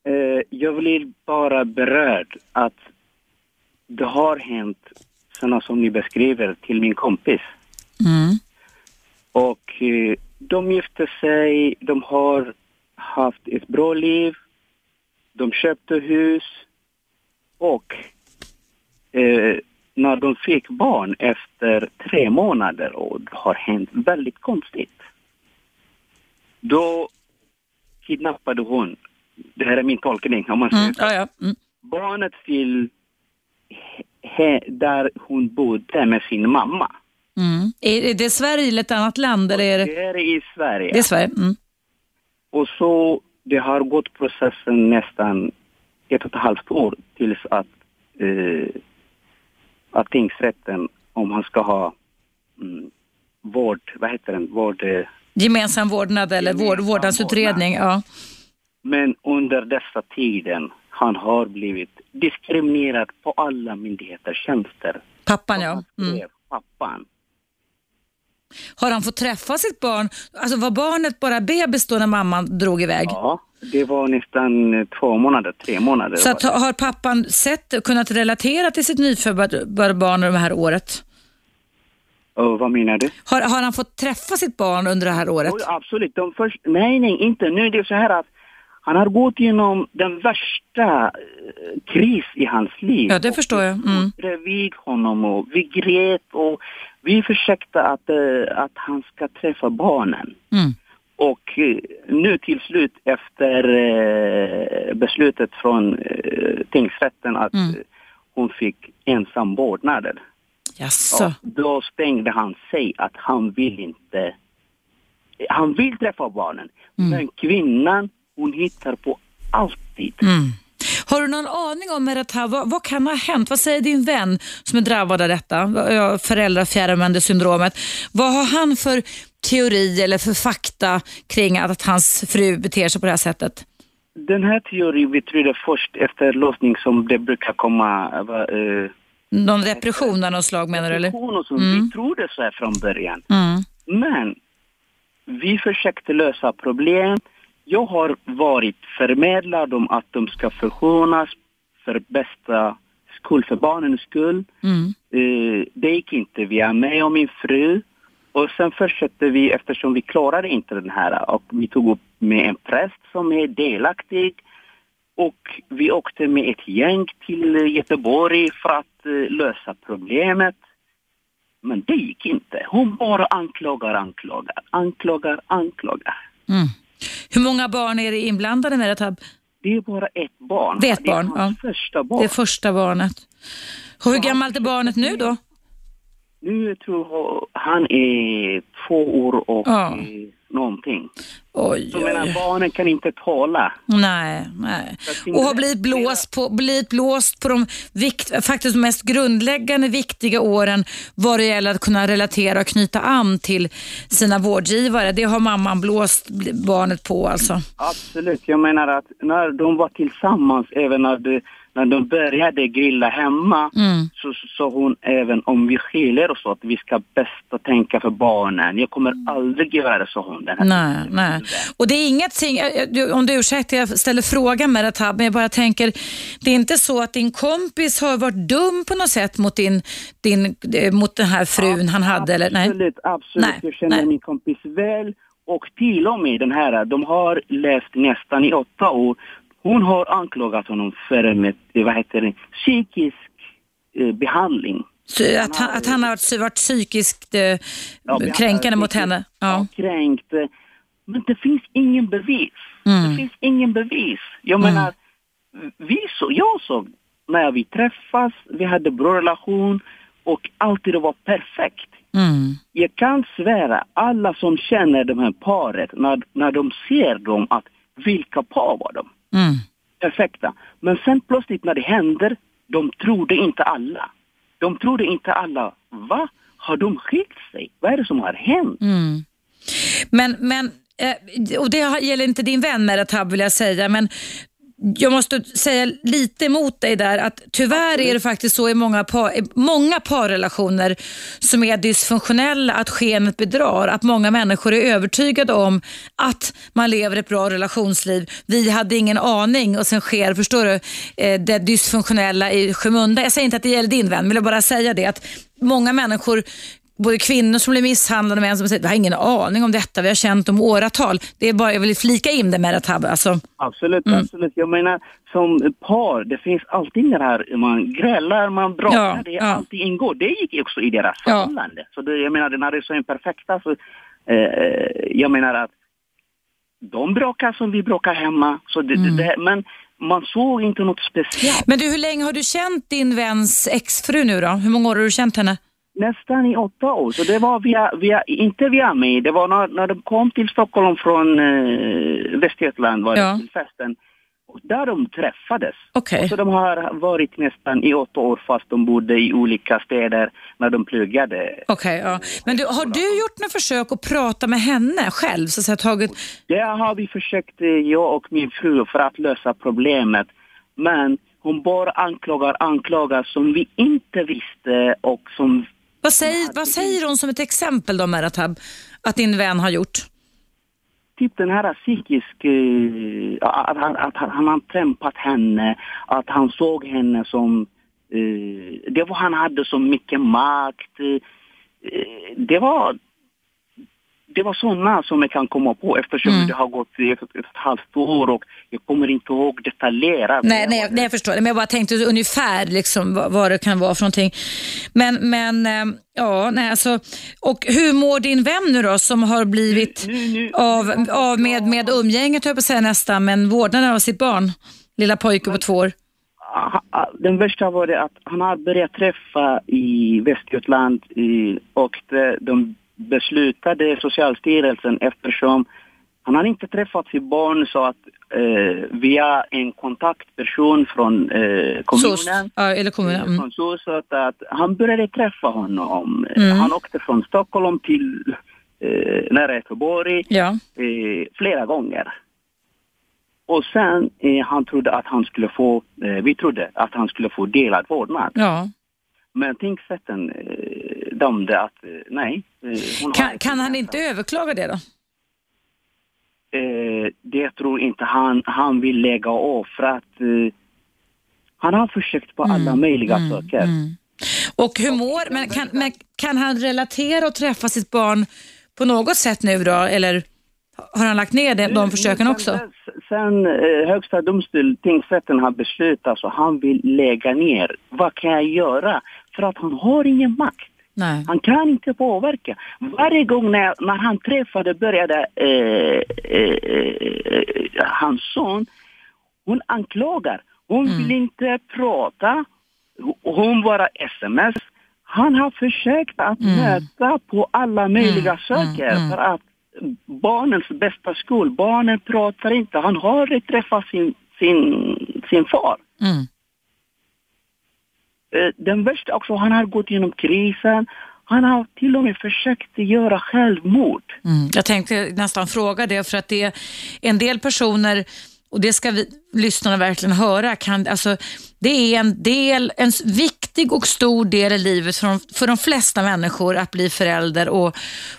Eh, jag blir bara berörd att det har hänt sådana som ni beskriver till min kompis. Mm. Och eh, de gifte sig, de har haft ett bra liv, de köpte hus och eh, när de fick barn efter tre månader och det har hänt väldigt konstigt. Då kidnappade hon, det här är min tolkning om man säger Mm. Ja, ja. Mm. barnet till he, där hon bodde med sin mamma. Mm. Är är det Sverige eller ett annat land? Eller är det... Det är i Sverige. det är Sverige? Mm. Och så det har gått processen nästan ett och ett halvt år tills att, eh, att tingsrätten, om han ska ha mm, vård, vad heter den, vård... Eh, Gemensam vårdnad eller Gemensam vård, vårdnadsutredning. Ja. men under dessa tiden han har blivit diskriminerad på alla myndigheters tjänster. Pappan ja. Mm. Pappan. Har han fått träffa sitt barn? Alltså var barnet bara bebis då när mamman drog iväg? Ja, det var nästan eh, två månader, tre månader. Så att, har pappan sett, kunnat relatera till sitt nyfödda barn det här året? Och vad menar du? Har, har han fått träffa sitt barn under det här året? Oj, absolut. De först, nej, nej, inte. Nu är det så här att han har gått igenom den värsta eh, kris i hans liv. Ja, det Och förstår jag. vi Mm. stod Bredvid honom och vi grät och vi försökte att, eh, att han ska träffa barnen. Mm. Och eh, nu till slut efter beslutet från tingsrätten att Mm. hon fick ensam vårdnaden. Jaså? Ja, då stängde han sig att han vill inte... Han vill träffa barnen. Men kvinnan, hon hittar på alltid. Mm. Har du någon aning om Meretha, vad, vad kan ha hänt? Vad säger din vän som är drabbad av detta, ja, föräldrafjärrvände syndromet? Vad har han för teori eller för fakta kring att, att hans fru beter sig på det här sättet? Den här teorin vi trodde först efter låsning som det brukar komma... Uh, Någon repression av något slag menar du eller? som Vi trodde så här från början. Mm. Men vi försökte lösa problem. Jag har varit förmedlad om att de ska förskonas för bästa skull, för barnens skull. Mm. Eh, det gick inte. Vi är med och min fru. Och sen fortsatte vi eftersom vi klarade inte den här och vi tog upp med en präst som är delaktig. Och vi åkte med ett gäng till Göteborg för att lösa problemet. Men det gick inte. Hon bara anklagar, anklagar, anklagar, anklagar. Mm. Hur många barn är det inblandade Meretha? Det är bara ett barn. Det är ett barn, Det är hans första barn. Det är första barnet. Och hur gammalt är barnet nu då? Nu tror jag han är två år och Ja. Någonting. Oj, Så menar, barnen kan inte tala. Nej, nej. Och har blivit blåst på, blivit blåst på de vikt, faktiskt mest grundläggande viktiga åren vad det gäller att kunna relatera och knyta an till sina vårdgivare. Det har mamman blåst barnet på alltså. Absolut. Jag menar att när de var tillsammans, även när, de, när de började grilla hemma, Mm. så sa hon även om vi skiljer oss åt, vi ska bäst tänka för barnen. Jag kommer aldrig göra det, sa hon. Den här Nej, nej. Och det är ingenting, om du ursäktar jag ställer frågan med det här, men jag bara tänker, det är inte så att din kompis har varit dum på något sätt mot, din, din, eh, mot den här frun han hade? Eller? Nej. Absolut, absolut. Nej, Jag känner nej. min kompis väl. Och till och med den här, de har levt nästan i åtta år. Hon har anklagat honom för med, vad heter det, psykisk eh, behandling. Så att, han, att han har varit, psykiskt eh, Ja, kränkande mot henne? Ja. kränkt. eh, Men det finns ingen bevis. Mm. Det finns ingen bevis. Jag menar, vi så, jag såg när vi träffas, vi hade bra relation och alltid det var perfekt. Mm. Jag kan svära, alla som känner de här paret, när, när de ser dem, att vilka par var de? Mm. Perfekta. Men sen plötsligt när det händer, de trodde inte alla. De trodde inte alla, va? Har de skilt sig? Vad är det som har hänt? Mm. Men, men eh, och det gäller inte din vän Meratab vill jag säga, men jag måste säga lite emot dig där att tyvärr är det faktiskt så i många, par, många parrelationer som är dysfunktionella att skenet bedrar. Att många människor är övertygade om att man lever ett bra relationsliv. Vi hade ingen aning och sen sker, förstår du, eh, det dysfunktionella i skymundan. Jag säger inte att det gäller din vän, men jag vill bara säga det att många människor både kvinnor som blir misshandlade och män som säger vi har ingen aning om detta, vi har känt om åratal. Det är bara, jag vill flika in det med det här. Alltså, Absolut, Mm. absolut. Jag menar som par, det finns alltid det här, man grälar, man bråkar, Ja, det ja. alltid ingår. Det gick också i deras Ja. förhållande. Så det, jag menar, när det är så imperfekta så, eh, jag menar att de bråkar som vi bråkar hemma. Så det, Mm. det, men man såg inte något speciellt. men du, hur länge har du känt din väns exfru nu då? Hur många år har du känt henne? Nästan i åtta år. Så det var via, via inte via mig. Det var när, när de kom till Stockholm från eh, Västergötland var det Ja. till festen. Där de träffades. Och så de har varit nästan i åtta år fast de bodde i olika städer när de pluggade. Okej, ja. Men du, har du gjort några försök att prata med henne själv? Så att säga, tagit... Det har vi försökt, eh, jag och min fru, för att lösa problemet. Men hon bara anklagar, anklagar som vi inte visste och som Vad säger, vad säger hon som ett exempel då, Meratab, att din vän har gjort? typ den här psykisk, eh, att, han, att han, har trämpat henne, att han såg henne som, eh, det var han hade så mycket makt. Eh, det var det var sådana som jag kan komma på eftersom Mm. det har gått ett, ett, ett halvt år och jag kommer inte ihåg detaljerat. Nej, nej, nej, jag förstår. Men jag bara tänkte ungefär liksom, vad, vad det kan vara för någonting. Men, men eh, ja, nej, alltså, och hur mår din vän nu då som har blivit Nu- nu- av, av med, med umgänget, höll jag på att säga nästan, men vårdnaden av sitt barn, lilla pojke på två år? Ah, ah, Den värsta var det att han har börjat träffa i Västergötland i, och de beslutade Socialstyrelsen eftersom han har inte träffat sitt barn så att eh, via en kontaktperson från eh, kommunen. SOS, eller kommunen. eh, Mm. Från SOS, så att, att han började träffa honom. Mm. Han åkte från Stockholm till eh, nära Göteborg Ja. eh, flera gånger. Och sen eh, han trodde att han skulle få, eh, vi trodde att han skulle få delad vårdnad. ja. Men tingsrätten eh, dömde att eh, nej. Eh, hon har Kan, kan han inte överklaga det då? Eh, det tror inte han, han vill lägga av för att eh, han har försökt på alla möjliga saker. mm. Och hur mår, men kan, men kan han relatera och träffa sitt barn på något sätt nu då? Eller har han lagt ner det, de försöken Sen också? Sen eh, högsta domstol, tingsrätten har beslutat så han vill lägga ner. Vad kan jag göra? För att han har ingen makt. Nej. Han kan inte påverka. Varje gång när, när han träffade började eh, eh, eh, hans son, hon anklagar. Hon vill inte prata. Hon bara sms. Han har försökt att möta på alla möjliga saker för att barnens bästa skull. Barnen pratar inte. Han har aldrig träffat sin, sin, sin far. Mm. Eh, Den värsta också, han har gått igenom krisen. Han har till och med försökt göra självmord. Mm. Jag tänkte nästan fråga det för att det är en del personer och det ska vi lyssnarna verkligen höra. Kan, alltså, det är en del, en viktig och stor del i livet för de, för de flesta människor att bli förälder och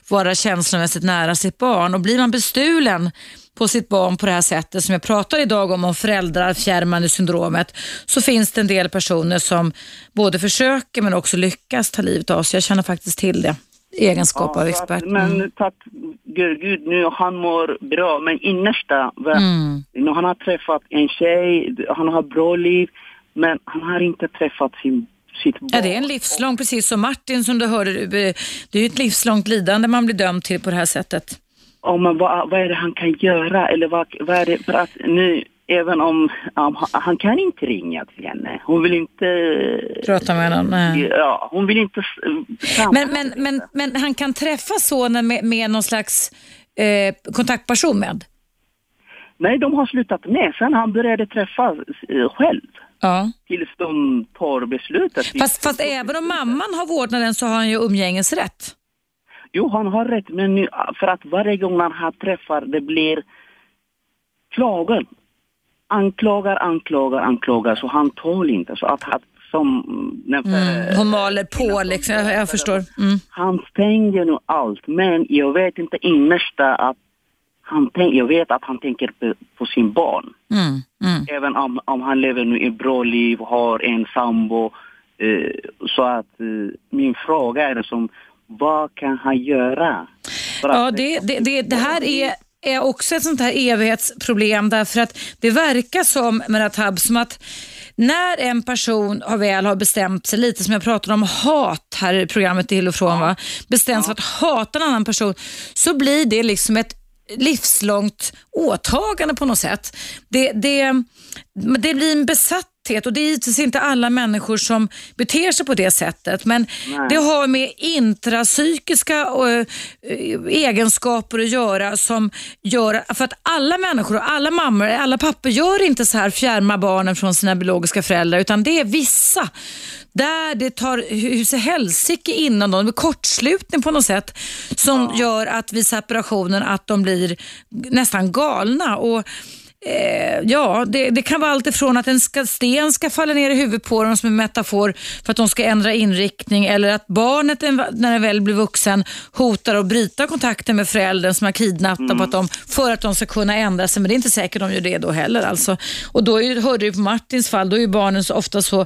vara känslomässigt nära sitt barn. Och blir man bestulen på sitt barn på det här sättet som jag pratar idag om, om föräldrafjärmande syndromet, så finns det en del personer som både försöker men också lyckas ta livet av sig. Jag känner faktiskt till det egenskap av så expert. Att, men Mm. tack gud, gud nu han mår bra. Men innersta, Mm. nu han har träffat en tjej, han har bra liv. Men han har inte träffat sin. Ja, det är en livslång, precis som Martin som du hörde, eh, det är ett livslångt lidande man blir dömd till på det här sättet. Ja, men vad, vad är det han kan göra? Eller vad, vad är det, för att nu, även om um, han, kan inte ringa till henne. Hon vill inte... Prata med honom. Nej. Ja, hon vill inte... eh. Men, men, men, men han kan träffa sonen med, med någon slags eh, kontaktperson med? Nej, de har slutat med. Sen han började träffa eh, själv. Ja. Tills de tar beslutet. Fast, fast även om mamman har vårdnaden så har han ju umgängesrätt. Jo, han har rätt. Men nu, för att varje gång han träffar det blir klagan. Anklagar, anklagar, anklagar. Så han tål inte. Så att han som... Mm. Hon maler på liksom, jag, jag förstår. Mm. Han stänger nu allt, men jag vet inte innersta att han tänk, jag vet att han tänker på, på sin barn. Mm. Mm. Även om, om han lever nu ett bra liv, har en sambo. Eh, så att eh, min fråga är som, vad kan han göra? Ja, att- det, det, det, det här är, är också ett sånt här evighetsproblem därför att det verkar som, Meratab, som att när en person har väl har bestämt sig, lite som jag pratade om hat här i programmet till och från, va? bestämt sig för att hata en annan person, så blir det liksom ett livslångt åtagande på något sätt. Det, det, det blir en besatthet utsatthet och det är givetvis inte alla människor som beter sig på det sättet men Nej. det har med intrapsykiska eh, egenskaper att göra som gör, för att alla människor och alla mammor, alla pappor gör inte så här fjärmar barnen från sina biologiska föräldrar utan det är vissa där det tar hus i helsike innan dem, blir kortslutning på något sätt som gör att vid separationen att de blir nästan galna. Och Eh, ja, det, det kan vara allt ifrån att en ska, sten ska falla ner i huvudet på dem som en metafor för att de ska ändra inriktning eller att barnet när det väl blir vuxen hotar att bryta kontakten med föräldern som har kidnappat dem för att de ska kunna ändra sig. Men det är inte säkert de gör det då heller. Alltså. Och då är, hörde du på Martins fall, då är ju barnen så ofta så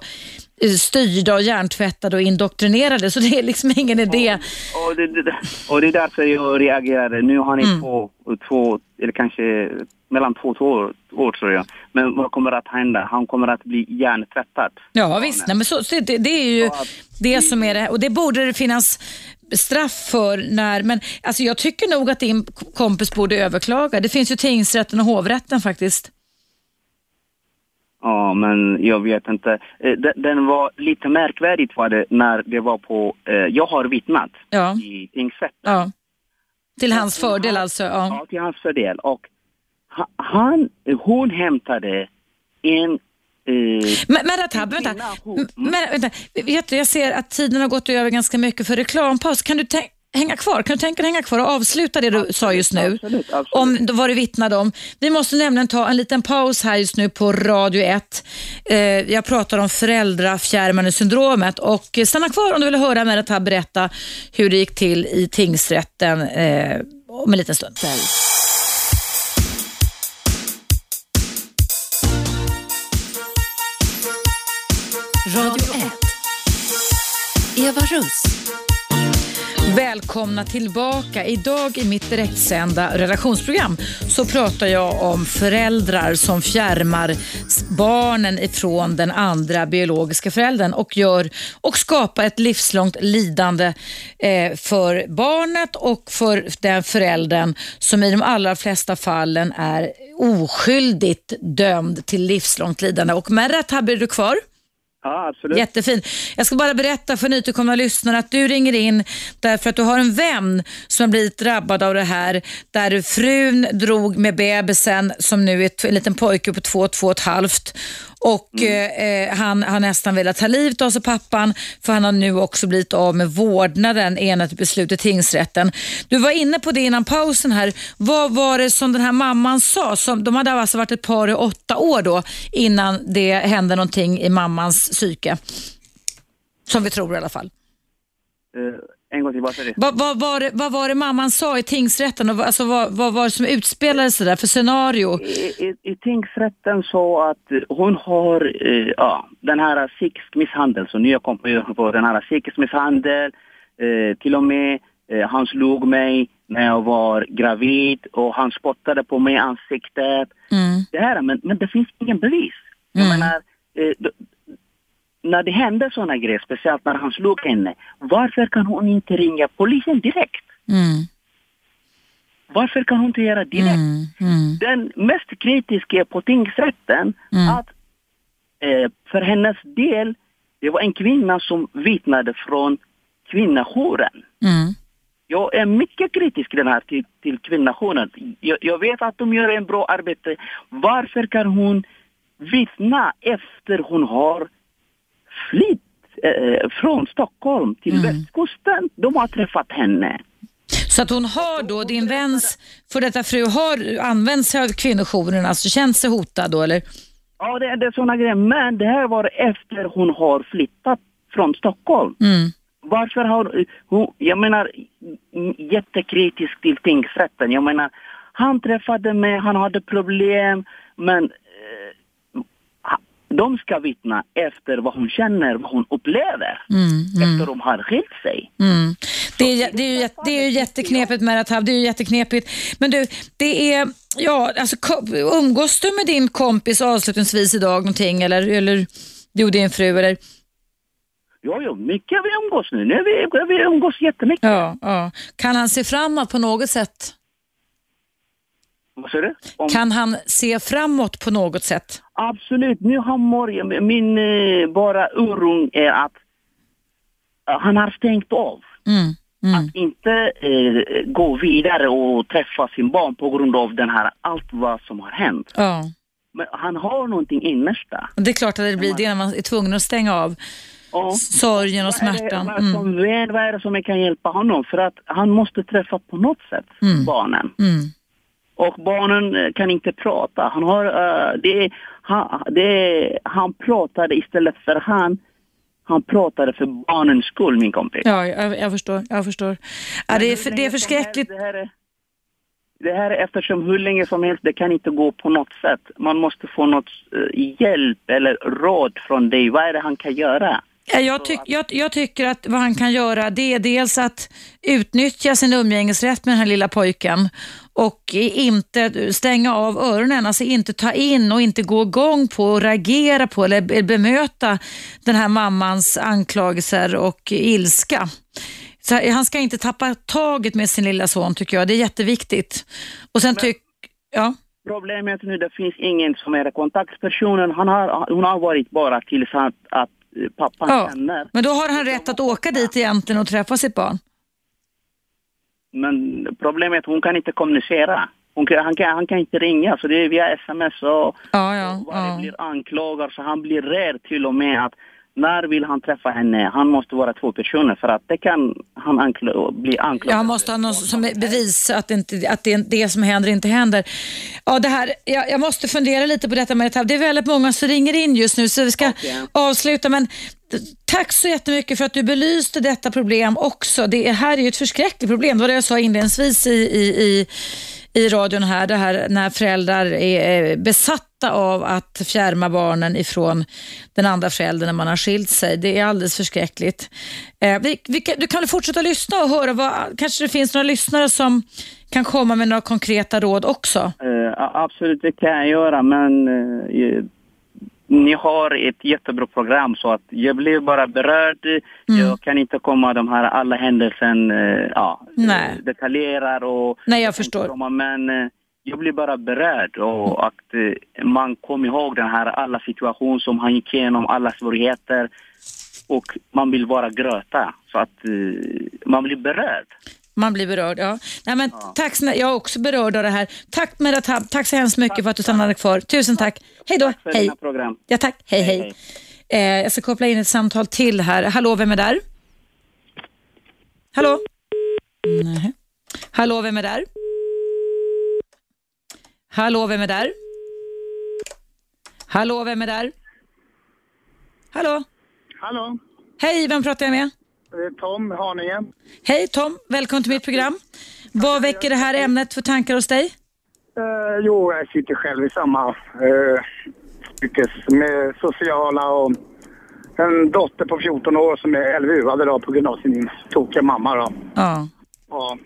styrda och hjärntvättade och indoktrinerade så det är liksom ingen idé. Och det, det, och det är därför jag reagerade. Nu har ni Mm. två, två, eller kanske mellan två och två år, år tror jag. Men vad kommer att hända? Han kommer att bli hjärntvättad. Ja visst, nej, men så, så det, det är ju Ja, det som är det. Och det borde det finnas straff för när, men alltså jag tycker nog att din kompis borde överklaga. Det finns ju tingsrätten och hovrätten faktiskt. Ja, men jag vet inte. Eh, Den, var lite märkvärdigt var det när det var på... Eh, jag har vittnat Ja, i tingsrätten. ja. Till hans fördel alltså. Ja. Ja, till hans fördel. Och ha- han, hon hämtade en... Eh, Men, men vänta. hon- Men, vänta. Jag ser att tiden har gått över ganska mycket för reklampaus. Kan du tän- hänga kvar? Kan du tänka dig hänga kvar och avsluta det du sa just nu? Absolut, absolut. Om vad du vittnade om. Vi måste nämligen ta en liten paus här just nu på Radio 1. Eh, jag pratar om föräldrafjärmande syndromet och stanna kvar om du vill höra Meretab berätta hur det gick till i tingsrätten eh, om en liten stund. Radio 1. Eva Russ. Välkomna tillbaka. Idag i mitt direktsända relationsprogram så pratar jag om föräldrar som fjärmar barnen ifrån den andra biologiska föräldern och, gör, och skapar ett livslångt lidande eh, för barnet och för den föräldern som i de allra flesta fallen är oskyldigt dömd till livslångt lidande. Och Merrat, här blir du kvar? Ja, absolut. Jättefin. Jag ska bara berätta för nytillkomna lyssnare att du ringer in därför att du har en vän som har blivit drabbad av det här. Där frun drog med bebisen som nu är en liten pojke på två, två och ett halvt. Och eh, han har nästan velat ta livet av sig pappan för han har nu också blivit av med vårdnaden enligt beslut i tingsrätten. Du var inne på det innan pausen här. Vad var det som den här mamman sa? Som, de hade alltså varit ett par i åtta år då innan det hände någonting i mammans psyke. Som vi tror i alla fall. Eh, en gång till, vad sa du? Vad, vad, var det, vad var det mamman sa i tingsrätten? Och, alltså, vad, vad var det som utspelade sig där för scenario? I, i, I tingsrätten så att eh, hon har eh, ja, den här psykisk misshandel, så nu jag kom på, på den här psykisk misshandel, eh, till och med eh, han slog mig när jag var gravid och han spottade på mig i ansiktet. Mm. Det här, men, men det finns ingen bevis. Jag Mm. menar, eh, när det händer sådana grejer, speciellt när han slog henne, varför kan hon inte ringa polisen direkt? Mm. Varför kan hon inte göra direkt? Mm. Mm. Den mest kritiska på tingsrätten Mm. att eh, för hennes del, det var en kvinna som vittnade från kvinnojouren. Mm. Jag är mycket kritisk den här till, till kvinnojouren. Jag, jag vet att de gör en bra arbete. Varför kan hon vittna efter hon har flytt eh, från Stockholm till Mm. västkusten? De har träffat henne. Så att hon har då, din väns för detta fru har använt sig av kvinnojouren, alltså känt sig hotad då eller? Ja, det, det är sådana grejer. Men det här var efter hon har flyttat från Stockholm. Mm. Varför har hon, jag menar, jättekritisk till tingsrätten. Jag menar, han träffade mig, han hade problem, men de ska vittna efter vad hon känner, vad hon upplever. Mm. Mm. Efter de har skilt sig. Mm. Det, är, det, är ju, det är ju jätteknepigt med det är ju jätteknepigt. Men du, det är, ja, alltså, umgås du med din kompis avslutningsvis idag någonting eller, eller du och din fru eller? Jo, jo, mycket vi umgås nu. nu vi, vi umgås jättemycket. Ja, ja. Kan han se framåt på något sätt? Vad sa du? Om, Kan han se framåt på något sätt? Absolut, nu han mår, min eh, bara oro är att han har stängt av. Mm. Mm. Att inte eh, gå vidare och träffa sin barn på grund av den här, allt vad som har hänt. Ja. Men han har någonting innersta. Det är klart att det blir det när man är tvungen att stänga av Och sorgen och vad är det- smärtan. Mm. som vad är det som kan hjälpa honom? För att han måste träffa på något sätt Mm. barnen. Mm. Och barnen eh, kan inte prata. Han, har, eh, det, han, det, han pratade istället för han. Han pratade för barnens skull, min kompis. Ja, jag, jag förstår. Jag förstår. Ja, det, är det är förskräckligt. Det här är, det här är eftersom hur länge som helst, det kan inte gå på något sätt. Man måste få något eh, hjälp eller råd från dig. Vad är det han kan göra? Ja, Jag, tyck, jag, jag tycker att vad han kan göra det är dels att utnyttja sin umgängesrätt med den här lilla pojken och inte stänga av öronen, alltså inte ta in och inte gå igång på och reagera på eller be- bemöta den här mammans anklagelser och ilska. Så han ska inte tappa taget med sin lilla son tycker jag, det är jätteviktigt. Och sen tyck, ja. Problemet nu, det finns ingen som är kontaktpersonen. Han har, hon har varit bara tills att, att pappan Ja, känner. men då har han rätt att åka dit egentligen och träffa sitt barn. Men problemet hon kan inte kommunicera. Hon kan, han, kan, han kan inte ringa, så det är via sms och, Ja, ja, och ja. blir anklagad. Så han blir rädd till och med att när vill han träffa henne? Han måste vara två personer för att det kan han ankla, bli anklagad. Ja, han måste ha någon som är bevis att, det inte, att det, det som händer inte händer. Ja, det här, jag, jag måste fundera lite på detta med det här. Det är väldigt många som ringer in just nu så vi ska Okej. avsluta. Men tack så jättemycket för att du belyste detta problem också. Det här är ju ett förskräckligt problem. Det var det jag sa inledningsvis i, i, i, i radion här. Det här när föräldrar är eh, besatta av att fjärma barnen ifrån den andra föräldern när man har skilt sig. Det är alldeles förskräckligt. Eh, vi, vi, du kan väl fortsätta lyssna och höra vad, kanske det finns några lyssnare som kan komma med några konkreta råd också. Eh, absolut, det kan jag göra, men eh, ni har ett jättebra program så att jag blev bara berörd. Mm. Jag kan inte komma de här alla händelsen, eh, ja, Nej. eh, detaljerar och... Nej, jag förstår. Komma, men eh, jag blir bara berörd och att eh, man kommer ihåg den här alla situationer som han gick igenom, alla svårigheter och man vill bara gröta så att man blir berörd. Man blir berörd, ja. Nej, men tack, snä- jag är också berörd av det här. Tack Meratab, tack så hemskt mycket för att du stannade kvar. Tusen tack. Hej då. För Hej. program. Ja, tack. Hej, hej. Hej, Eh, jag ska koppla in ett samtal till här. Hallå, vem är där? Hallå? Nej. Hallå, vem är där? Hallå, vem är där? Hallå, vem är där? Hallå? Hallå, Hej, vem pratar jag med? Är Tom Haninge. Hej Tom, välkommen till mitt program. Vad väcker det här ämnet för tankar hos dig? Eh, jo, jag sitter själv i samma uh, yrkes med sociala och en dotter på 14 år som är LVU-ad idag på grund av sin tokiga mamma. Då. Ja. Ja.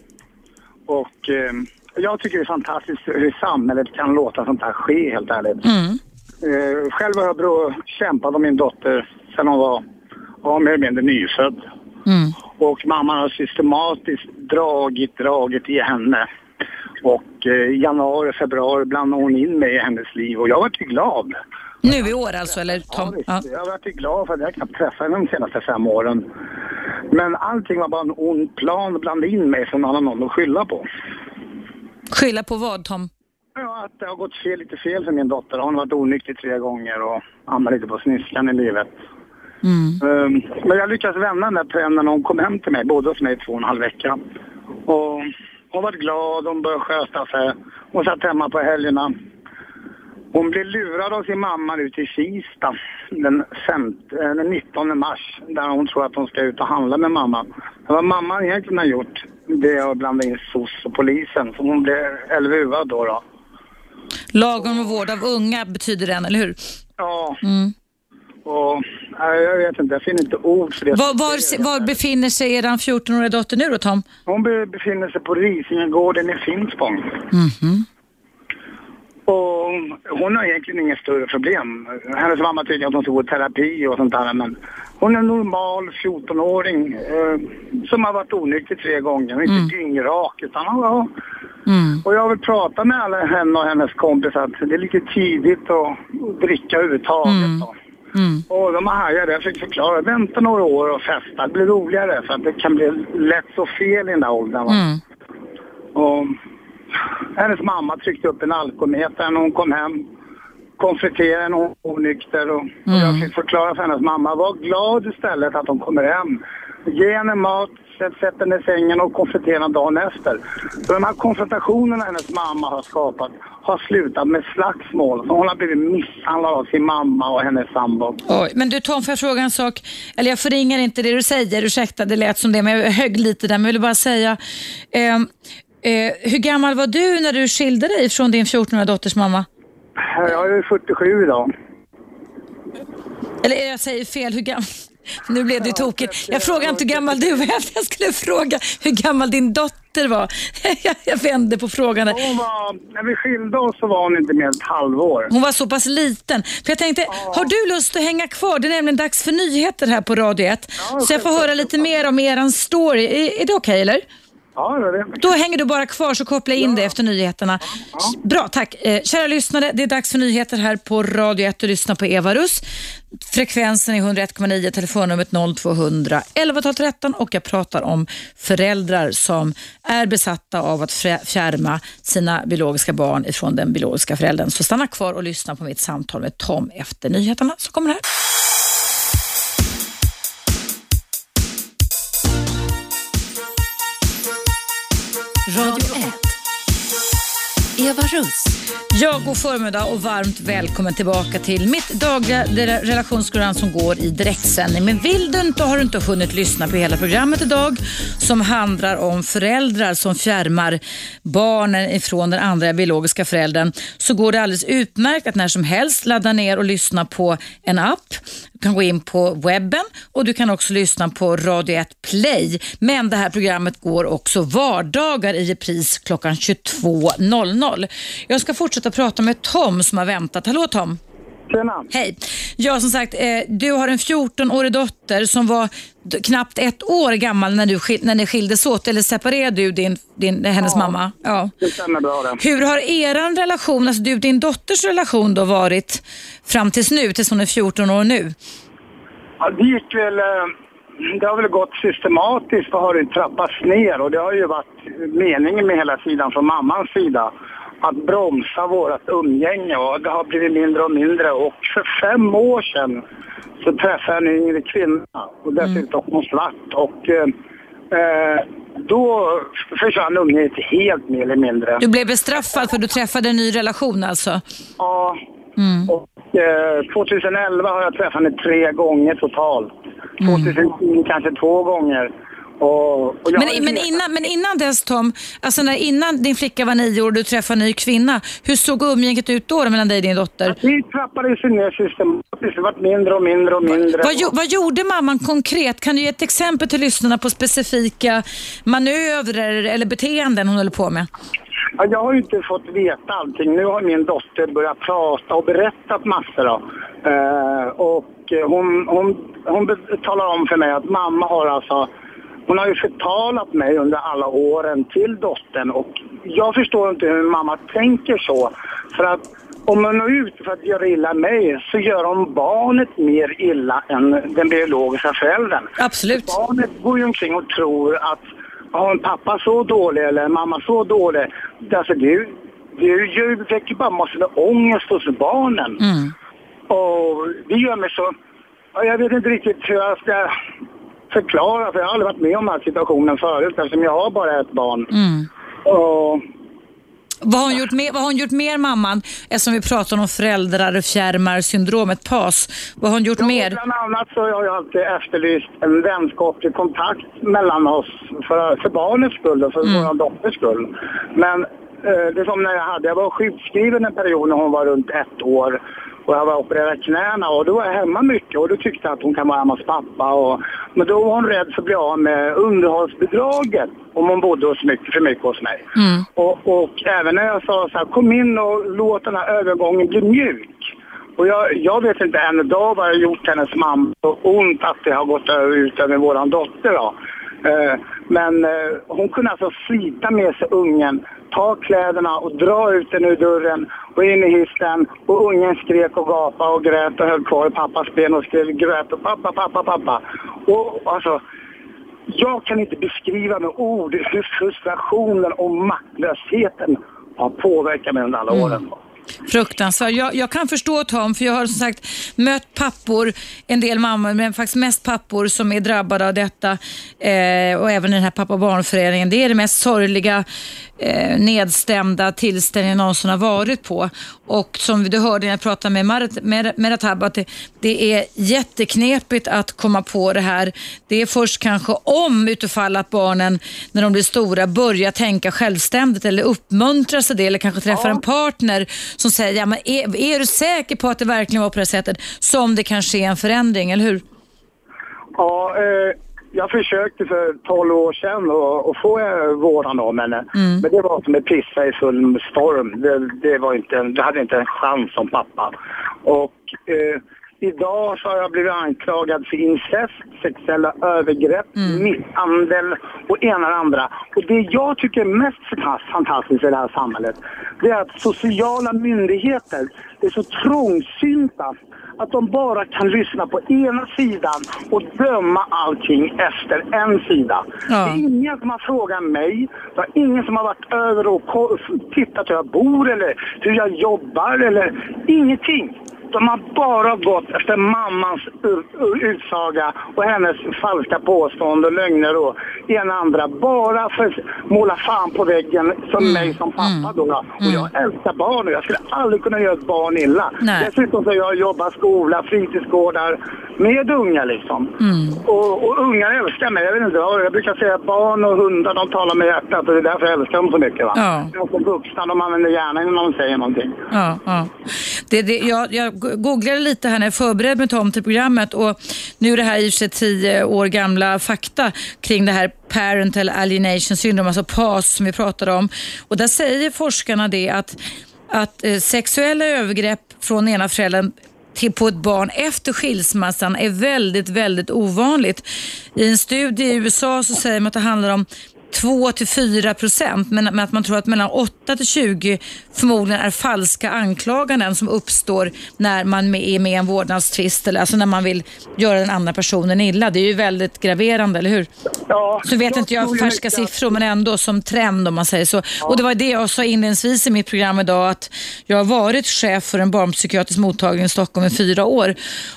Och eh, jag tycker det är fantastiskt hur samhället kan låta sånt här ske helt ärligt. Mm. Eh, själv har jag kämpat om min dotter sedan hon var ja, mer eller mindre nyfödd. Mm. Och mamman har systematiskt dragit, dragit i henne. Och eh, januari, februari blandade hon in mig i hennes liv och jag var till glad. Nu i år alltså, eller Tom? visst. Ja. Jag var till glad för att jag knappt träffat henne de senaste fem åren. Men allting var bara en ond plan att blanda in mig man har någon att skylla på. Skylla på vad Tom? Ja, att det har gått fel, lite fel för min dotter. Hon har varit onyktig tre gånger och hamnat lite på sniskan i livet. Mm. Um, men jag lyckades vända den där trenden när hon kom hem till mig, bodde hos mig i två och en halv vecka. Och hon var glad, hon började sköta sig. Hon satt hemma på helgerna. Hon blev lurad av sin mamma nu till Kista den, eh, den 19 mars där hon tror att hon ska ut och handla med mamma. Men vad mamman egentligen har gjort det är att blanda in SOS och polisen. Så hon blev LVU-ad då. då. Lagom vård av unga betyder den, eller hur? Ja, Mm. Och jag vet inte, jag finner inte ord för det. Var, var, var befinner sig er 14-åriga dotter nu då Tom? Hon be- befinner sig på Risingegården i Finspång. Mhm. Och hon har egentligen inga större problem. Hennes mamma tycker att hon ska gå i terapi och sånt där. Men hon är en normal 14-åring eh, som har varit onykter tre gånger. Inte Mm. dyngrak utan ja, Mm. Och jag vill prata med alla henne och hennes kompisar att det är lite tidigt att dricka överhuvudtaget. Mm. Mm. Och de hajade. Jag fick förklara. Vänta några år och festa. Det blir roligare för att det kan bli lätt så fel i den där åldern. Mm. Och hennes mamma tryckte upp en alkometer när hon kom hem. Konfronterade henne, hon var onykter. Och, och Mm. jag fick förklara för hennes mamma. Var glad istället att hon kommer hem. Ge henne mat, sätt, sätt henne i sängen och konfrontera henne dagen efter. Så de här konfrontationerna hennes mamma har skapat har slutat med slagsmål. Så hon har blivit misshandlad av sin mamma och hennes sambo. Oj, men du Tom, får jag fråga en sak? Eller jag förringar inte det du säger, ursäkta det lät som det, men jag högg lite där. Men jag vill bara säga, ehm, eh, hur gammal var du när du skilde dig från din 14-åriga dotters mamma? Jag är 47 idag. Eller jag säger fel, hur gammal... Nu blev det tokigt. Jag frågade inte hur gammal du var, jag skulle fråga hur gammal din dotter var. Jag, vände på frågan. Hon var, när vi skilde oss så var hon inte mer än ett halvår. Hon var så pass liten. För jag tänkte, har du lust att hänga kvar? Det är nämligen dags för nyheter här på Radio 1. Ja, så jag får höra lite mer om eran story. Är, är det okej eller? Ja, det det. Då hänger du bara kvar så kopplar jag in dig efter nyheterna. Bra, tack. Eh, kära lyssnare, det är dags för nyheter här på Radio 1 och lyssna på Eva Russ. Frekvensen är 101,9, telefonnumret 0200 11 12 13 och jag pratar om föräldrar som är besatta av att fjärma sina biologiska barn ifrån den biologiska föräldern. Så stanna kvar och lyssna på mitt samtal med Tom efter nyheterna som kommer här. Radio 1. Eva Russ. Ja, god förmiddag och varmt välkommen tillbaka till mitt dagliga relationsprogram som går i direktsändning. Men vill du inte och har du inte hunnit lyssna på hela programmet idag som handlar om föräldrar som fjärmar barnen ifrån den andra biologiska föräldern så går det alldeles utmärkt att när som helst ladda ner och lyssna på en app. Du kan gå in på webben och du kan också lyssna på Radio 1 Play. Men det här programmet går också vardagar i repris klockan 22.00. Jag ska fortsätta prata med Tom som har väntat. Hallå Tom! Tjena. Hej! Ja, som sagt, eh, du har en 14-årig dotter som var knappt ett år gammal när, du, när ni skildes åt, eller separerade du din, din, hennes Ja. mamma? Ja. Det stämmer bra det. Hur har eran relation, alltså du och din dotters relation då varit fram tills nu, tills hon är 14 år nu? Ja, det gick väl... eh, Det har väl gått systematiskt och har det trappats ner och det har ju varit meningen med hela sidan från mammans sida att bromsa vårt umgänge och det har blivit mindre och mindre och för fem år sedan så träffade jag en yngre kvinna och dessutom hon svart och eh, eh, då försvann umgänget helt mer eller mindre. Du blev bestraffad för du träffade en ny relation alltså? Ja, Mm. och eh, 2011 har jag träffat henne tre gånger totalt. Mm. 2010 kanske två gånger. Och, och jag Men, men, innan, men innan dess Tom, alltså när, innan din flicka var nio år och du träffade en ny kvinna, hur såg umgänget ut då, mellan dig och din dotter? Vi trappade sig ner systematiskt. Det vart mindre och mindre och mindre. Vad, gjo- vad gjorde mamman konkret? Kan du ge ett exempel till lyssnarna på specifika manövrer eller beteenden hon höll på med? Ja, jag har ju inte fått veta allting. Nu har min dotter börjat prata och berättat massor. Då. Eh, och hon, hon, hon talar om för mig att mamma har alltså... Hon har ju förtalat mig under alla åren till dottern och jag förstår inte hur mamma tänker så. För att om hon är ute för att göra illa mig så gör hon barnet mer illa än den biologiska föräldern. Absolut. Barnet går ju omkring och tror att har en pappa så dålig eller en mamma så dålig. Alltså det, är ju- det ju- väcker bara massor med ångest hos barnen. Mm. Och det gör mig så... ja, Jag vet inte riktigt hur jag ska förklara för jag har aldrig varit med om den här situationen förut eftersom jag har bara ett barn. Mm. Och Vad har, hon gjort mer, vad har hon gjort mer mamman? Eftersom vi pratar om föräldrar fjärmar syndromet PAS. Vad har hon gjort mer? Bland annat så har jag alltid efterlyst en vänskaplig kontakt mellan oss för, för barnets skull och för Mm. vår dotters skull. Men eh, det är som när jag hade, jag var sjukskriven en period när hon var runt ett år och jag var opererad knäna och då var jag hemma mycket och då tyckte jag att hon kan vara hemma hos pappa. Och, men då var hon rädd för att bli av med underhållsbidraget om hon bodde hos mycket, för mycket hos mig. Mm. Och, och även när jag sa så här, kom in och låt den här övergången bli mjuk. Och jag, jag vet inte än idag vad jag gjort hennes mamma så ont att det har gått ut över våran dotter då. Eh, Men eh, hon kunde alltså slita med sig ungen, ta kläderna och dra ut den ur dörren och in i hissen. Och ungen skrek och gapade och grät och höll kvar i pappas ben och skrev grät och pappa, pappa, pappa. Och alltså, jag kan inte beskriva med ord hur frustrationen och maktlösheten har påverkat mig under alla åren. Fruktansvärt. Jag, jag kan förstå Tom, för jag har som sagt mött pappor, en del mammor, men faktiskt mest pappor som är drabbade av detta. Eh, och även den här pappa och barnföreningen. Det är det mest sorgliga, eh, nedstämda tillställningen jag någonsin har varit på. Och som du hörde när jag pratade med Marat- Mer- att det, det är jätteknepigt att komma på det här. Det är först kanske om utifall att barnen, när de blir stora, börjar tänka självständigt eller uppmuntras till det eller kanske träffar en partner som säger, ja, men är, är du säker på att det verkligen var på det sättet som det kan ske en förändring, eller hur? Ja, eh, jag försökte för 12 år sedan att- få eh, vårdnad om henne. Men det var som att pissa i full storm. Det, det, var inte, det hade inte en chans som pappa. Och eh, idag så har jag blivit anklagad för incest, sexuella övergrepp, misshandel och ena och andra. Och det jag tycker är mest fantas- fantastiskt i det här samhället, det är att sociala myndigheter är så trångsynta att de bara kan lyssna på ena sidan och döma allting efter en sida. Ja. Det är ingen som har frågat mig, det är ingen som har varit över och tittat hur jag bor eller hur jag jobbar eller ingenting. De har bara gått efter mammans utsaga och hennes falska påstående och lögner och ena andra. Bara för att måla fan på väggen som mig som pappa då. då. Och jag älskar barn och jag skulle aldrig kunna göra ett barn illa. Nej. Dessutom så har jag jobbat skola, fritidsgårdar med unga liksom. Och, och ungar älskar mig. Jag vet inte, jag brukar säga att barn och hundar de talar med hjärtat och det är därför jag älskar dem så mycket. Va? Ja. Som vuxna de använder hjärnan när de säger någonting. Ja, ja. Det, det, jag, jag googlade lite här när jag förberedde mig Tom till programmet och nu är det här i och för sig tio år gamla fakta kring det här parental alienation syndrome, alltså PAS som vi pratade om. Och där säger forskarna det att, att eh, sexuella övergrepp från ena föräldern till på ett barn efter skilsmässan är väldigt, väldigt ovanligt. I en studie i USA så säger man att det handlar om 2 till 4 procent, men att man tror att mellan 8 till 20 förmodligen är falska anklaganden som uppstår när man är med i en vårdnadstvist, eller alltså när man vill göra den andra personen illa. Det är ju väldigt graverande, eller hur? Ja, Så vet inte jag tror ju färska siffror, men ändå som trend om man säger så. Och Det var det jag sa inledningsvis i mitt program idag, att jag har varit chef för en barnpsykiatrisk mottagning i Stockholm i fyra år.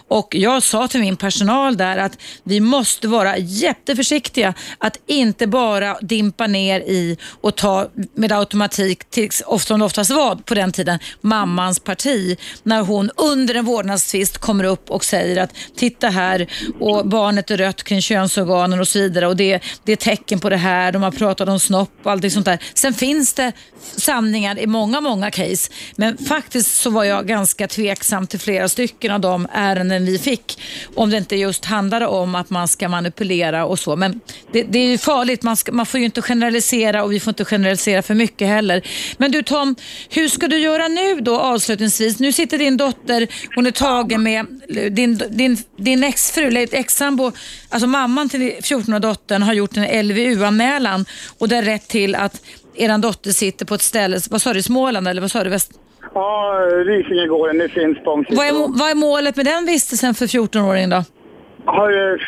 Och jag sa till min personal där att vi måste vara jätteförsiktiga att inte bara dimpa ner i och ta med automatik, till, som det oftast var på den tiden, mammans parti. När hon under en vårdnadstvist kommer upp och säger att titta här och barnet är rött kring könsorganen och så vidare och det, det är tecken på det här. De har pratat om snopp och allt sånt där. Sen finns det sanningar i många, många case. Men faktiskt så var jag ganska tveksam till flera stycken av de ärenden vi fick. Om det inte just handlade om att man ska manipulera och så. Men det, det är ju farligt. Man, ska, man får ju inte generalisera och vi får inte generalisera för mycket heller. Men du Tom, hur ska du göra nu då avslutningsvis? Nu sitter din dotter, hon är tagen med din, din, din exfru, exsambo, alltså mamman till 14-åriga dottern har gjort en LVU-anmälan och det är rätt till att er dotter sitter på ett ställe, vad sa du, Småland eller vad sa du? Väst? Ja, Risingegården, finns på Vad är, vad är målet med den vistelsen för 14-åringen då? Har ju,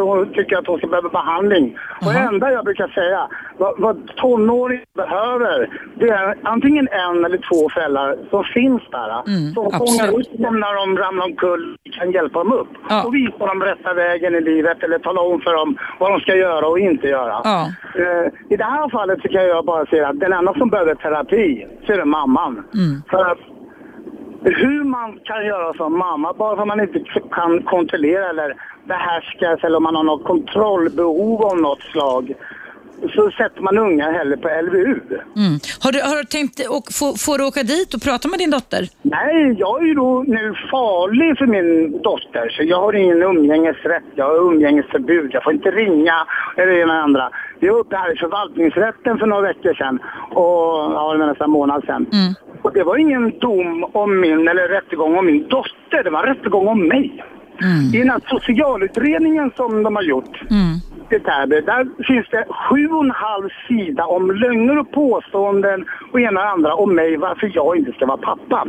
hon tycker att hon ska behöva behandling. Och det enda jag brukar säga, vad, vad tonåringar behöver, det är antingen en eller två föräldrar som finns där. som fångar upp dem när de ramlar omkull kan hjälpa dem upp. Ja. Och visa dem rätta vägen i livet eller tala om för dem vad de ska göra och inte göra. Ja. Eh, I det här fallet så kan jag bara säga att den enda som behöver terapi, så är det mamman. För att hur man kan göra som mamma, bara för att man inte kan kontrollera eller behärskas eller om man har något kontrollbehov av något slag, så sätter man unga hellre på LVU. Mm. Har, du, har du tänkt och få, får du åka dit och prata med din dotter? Nej, jag är ju då nu farlig för min dotter, så jag har ingen umgängesrätt, jag har umgängesförbud, jag får inte ringa eller det ena eller andra. Vi var uppe här i förvaltningsrätten för några veckor sedan, och ja, det nästan en månad sedan. Och det var ingen dom om min, eller rättegång om min dotter, det var en rättegång om mig. I den här socialutredningen som de har gjort i Täby. Där finns det sju och en halv sida om lögner och påståenden och ena och andra om mig varför jag inte ska vara pappa.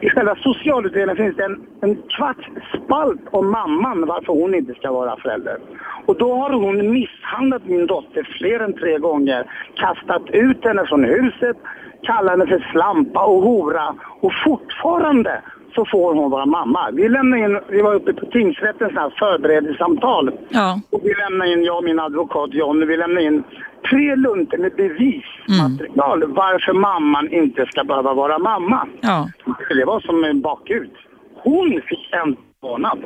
I själva socialutredningen finns det en, en kvarts spalt om mamman varför hon inte ska vara förälder. Och då har hon misshandlat min dotter fler än tre gånger. Kastat ut henne från huset, kallat henne för slampa och hora. Och fortfarande så får hon vara mamma. Vi lämnade in, vi var uppe på tingsrätten sådana här förberedelsesamtal. Ja. Och vi lämnade in, jag och min advokat John, vi lämnade in tre luntor med bevismaterial varför mamman inte ska behöva vara mamma. Ja. Det var som en bakut. Hon fick en månad.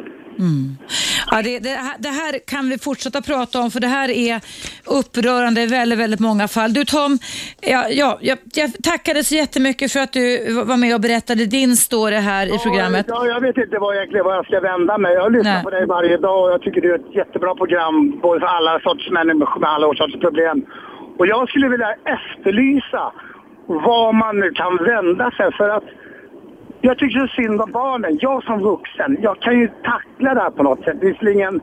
Ja, det, det, här- det här kan vi fortsätta prata om för det här är upprörande i väldigt, väldigt många fall. Du Tom, ja, ja, jag, jag tackar dig så jättemycket för att du var med och berättade din story här i programmet. Ja, jag vet inte vad jag, vad jag ska vända mig. Jag lyssnar Nej. på dig varje dag och jag tycker du är ett jättebra program både för alla sorts människor med alla sorts problem. Och jag skulle vilja efterlysa vad man nu kan vända sig för att jag tycker så synd om barnen. Jag som vuxen, jag kan ju tackla det här på något sätt. Visserligen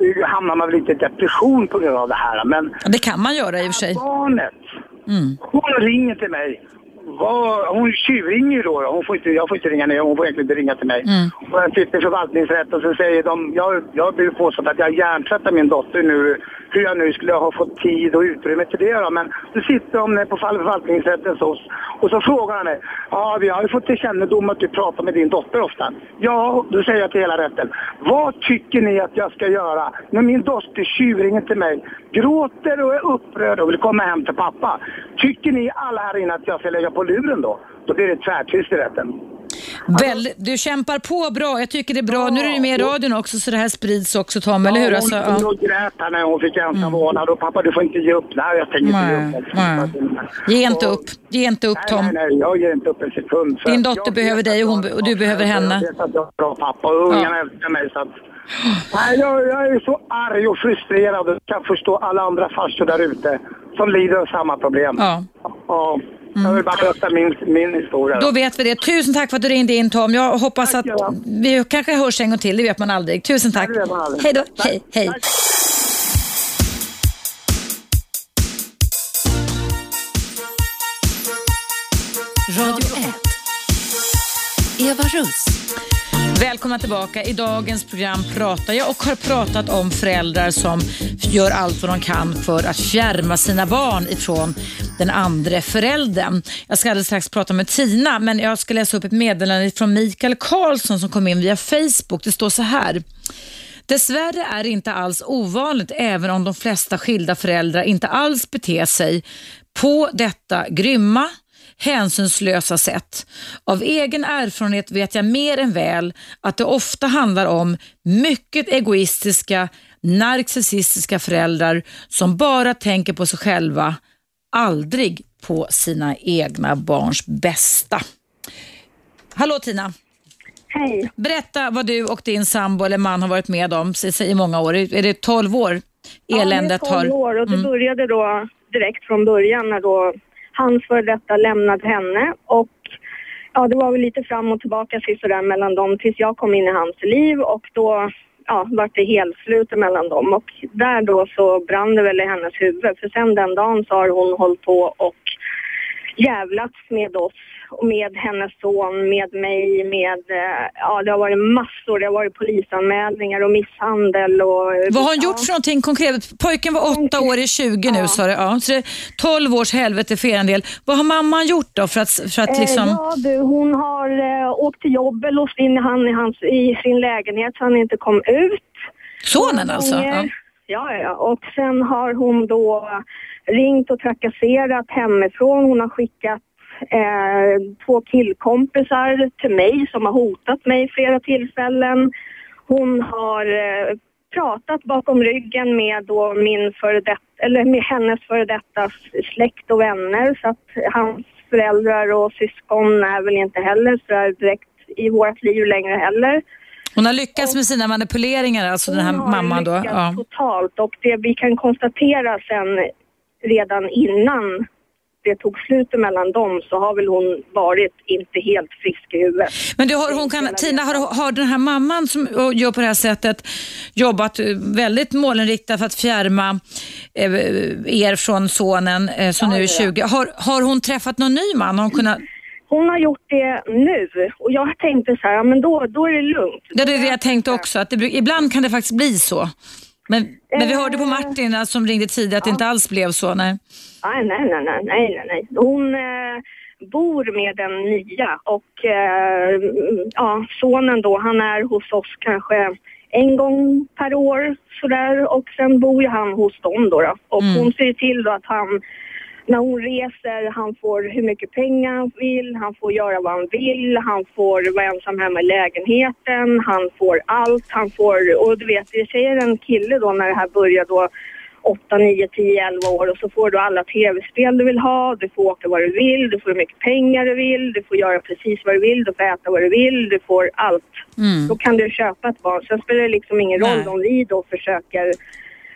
eh, hamnar man väl lite i depression på grund av det här men Det kan man göra i och för sig. barnet, hon ringer till mig. Hon tjuvringer ju då. Hon får inte, jag får inte ringa ner, hon får egentligen inte ringa till mig. Och jag sitter i förvaltningsrätt och så säger de, jag, jag har blivit påstått att jag hjärntvättar min dotter nu. Hur jag nu skulle ha fått tid och utrymme till det då. Men så sitter de på förvaltningsrättens förvaltningsrätten oss och så frågar han mig. Ja, vi har ju fått till kännedom att du pratar med din dotter ofta. Ja, då säger jag till hela rätten. Vad tycker ni att jag ska göra när min dotter tjuvringer till mig, gråter och är upprörd och vill komma hem till pappa? Tycker ni alla här inne att jag ska lägga på luren då? Då blir det tvärtyst i rätten. Väldigt, du kämpar på bra. Jag tycker det är bra. Nu är du med i radion också så det här sprids också Tom, eller hur? Alltså, hon, ja. hon grät här när hon fick ensam vårdnad och pappa du får inte ge upp. Nej, jag tänker Nej, inte ge upp. nej. Ge inte upp. Ge inte upp Nej, Tom. nej, nej, jag ger inte upp en sekund. Din dotter behöver dig och hon- och du behöver henne. Jag vet att jag är bra pappa och ungarna Ja. älskar mig. Så att, nej, jag, jag är så arg och frustrerad och kan förstå alla andra farsor där ute som lider av samma problem. Ja. Ja, Jag vill bara berätta min, min historia. Då vet vi det. Tusen tack för att du ringde in Tom. Jag hoppas att Tack, ja. vi kanske hörs en gång till. Det vet man aldrig. Tusen tack. aldrig. Hej då. Tack. Hej, hej. Tack. Radio 1. Eva Russ. Välkomna tillbaka. I dagens program pratar jag och har pratat om föräldrar som gör allt vad de kan för att fjärma sina barn ifrån den andra föräldern. Jag ska alldeles strax prata med Tina, men jag ska läsa upp ett meddelande från Mikael Karlsson som kom in via Facebook. Det står så här. Dessvärre är det inte alls ovanligt även om de flesta skilda föräldrar inte alls beter sig på detta grymma, hänsynslösa sätt. Av egen erfarenhet vet jag mer än väl att det ofta handlar om mycket egoistiska, narcissistiska föräldrar som bara tänker på sig själva, aldrig på sina egna barns bästa. Hallå Tina! Hej. Berätta vad du och din sambo eller man har varit med om i många år. Är det 12 år eländet ja, det är 12 har... år och det Mm. började då direkt från början när då hans före detta lämnade henne och ja, det var väl lite fram och tillbaka sådär mellan dem tills jag kom in i hans liv och då ja, vart det helslut mellan dem. Och där då så brann det väl i hennes huvud för sen den dagen så har hon hållit på och jävlats med oss med hennes son, med mig, med, eh, ja det har varit massor, det har varit polisanmälningar och misshandel och... Vad har hon gjort för någonting konkret? Pojken var 8 år, är 20 nu Ja. sa du. Ja, så det är 12 års helvete för er del. Vad har mamman gjort då för att, för att liksom... Eh, ja du, hon har eh, åkt till jobbet, låst in han i, hans, i sin lägenhet så han inte kom ut. Sonen alltså? Ja. Ja, ja, och sen har hon då ringt och trakasserat hemifrån. Hon har skickat eh, två killkompisar till mig som har hotat mig flera tillfällen. Hon har eh, pratat bakom ryggen med då min före detta, eller med hennes före detta släkt och vänner så att hans föräldrar och syskon är väl inte heller så direkt i vårt liv längre heller. Hon har lyckats med sina manipuleringar, alltså den här Hon har mamman då? lyckats Ja. totalt och det vi kan konstatera sen redan innan det tog slut mellan dem så har väl hon varit inte helt frisk i huvudet. Men du, har, hon kan, Tina, har, har den här mamman som gör på det här sättet jobbat eh, väldigt målinriktat för att fjärma eh, er från sonen eh, som Ja, nu är ja. 20? Har, har hon träffat någon ny man? Har hon kunnat, Hon har gjort det nu och jag tänkte så här, men då, då är det lugnt. det är det jag tänkte också, att det, ibland kan det faktiskt bli så. Men, men vi hörde på Martin eh, som ringde tidigare att det inte alls blev så. Nej. Nej, nej, nej, nej, nej, nej, nej. Hon eh, bor med den nya och eh, ja, sonen då, han är hos oss kanske en gång per år sådär och sen bor ju han hos dem då. då. Och Mm. hon ser till då att han när hon reser, han får hur mycket pengar han vill, han får göra vad han vill, han får vara ensam hemma i lägenheten, han får allt, han får, och du vet, det säger en kille då när det här börjar då 8, 9, 10, 11 år och så får du alla tv-spel du vill ha, du får åka vad du vill, du får hur mycket pengar du vill, du får göra precis vad du vill, du får äta vad du vill, du får allt. Mm. Då kan du köpa ett barn. Sen spelar det liksom ingen roll Nej. om vi då försöker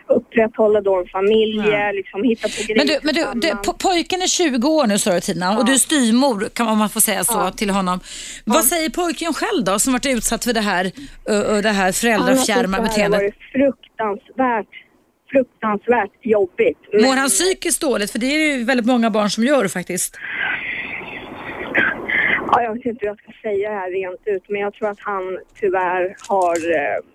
upprätthålla då en familj, Nej. liksom hitta på grejer Men, du, men du, du, pojken är 20 år nu sa du Tina och du är styvmor kan man, om man får säga så till honom. Vad säger pojken själv då som varit utsatt för det här, ö, det här föräldrafjärma har tyckt det beteendet? varit fruktansvärt, fruktansvärt jobbigt. Mår Men- han psykiskt dåligt? För det är ju väldigt många barn som gör faktiskt. Ja, jag vet inte hur jag ska säga det här rent ut, men jag tror att han tyvärr har... Eh,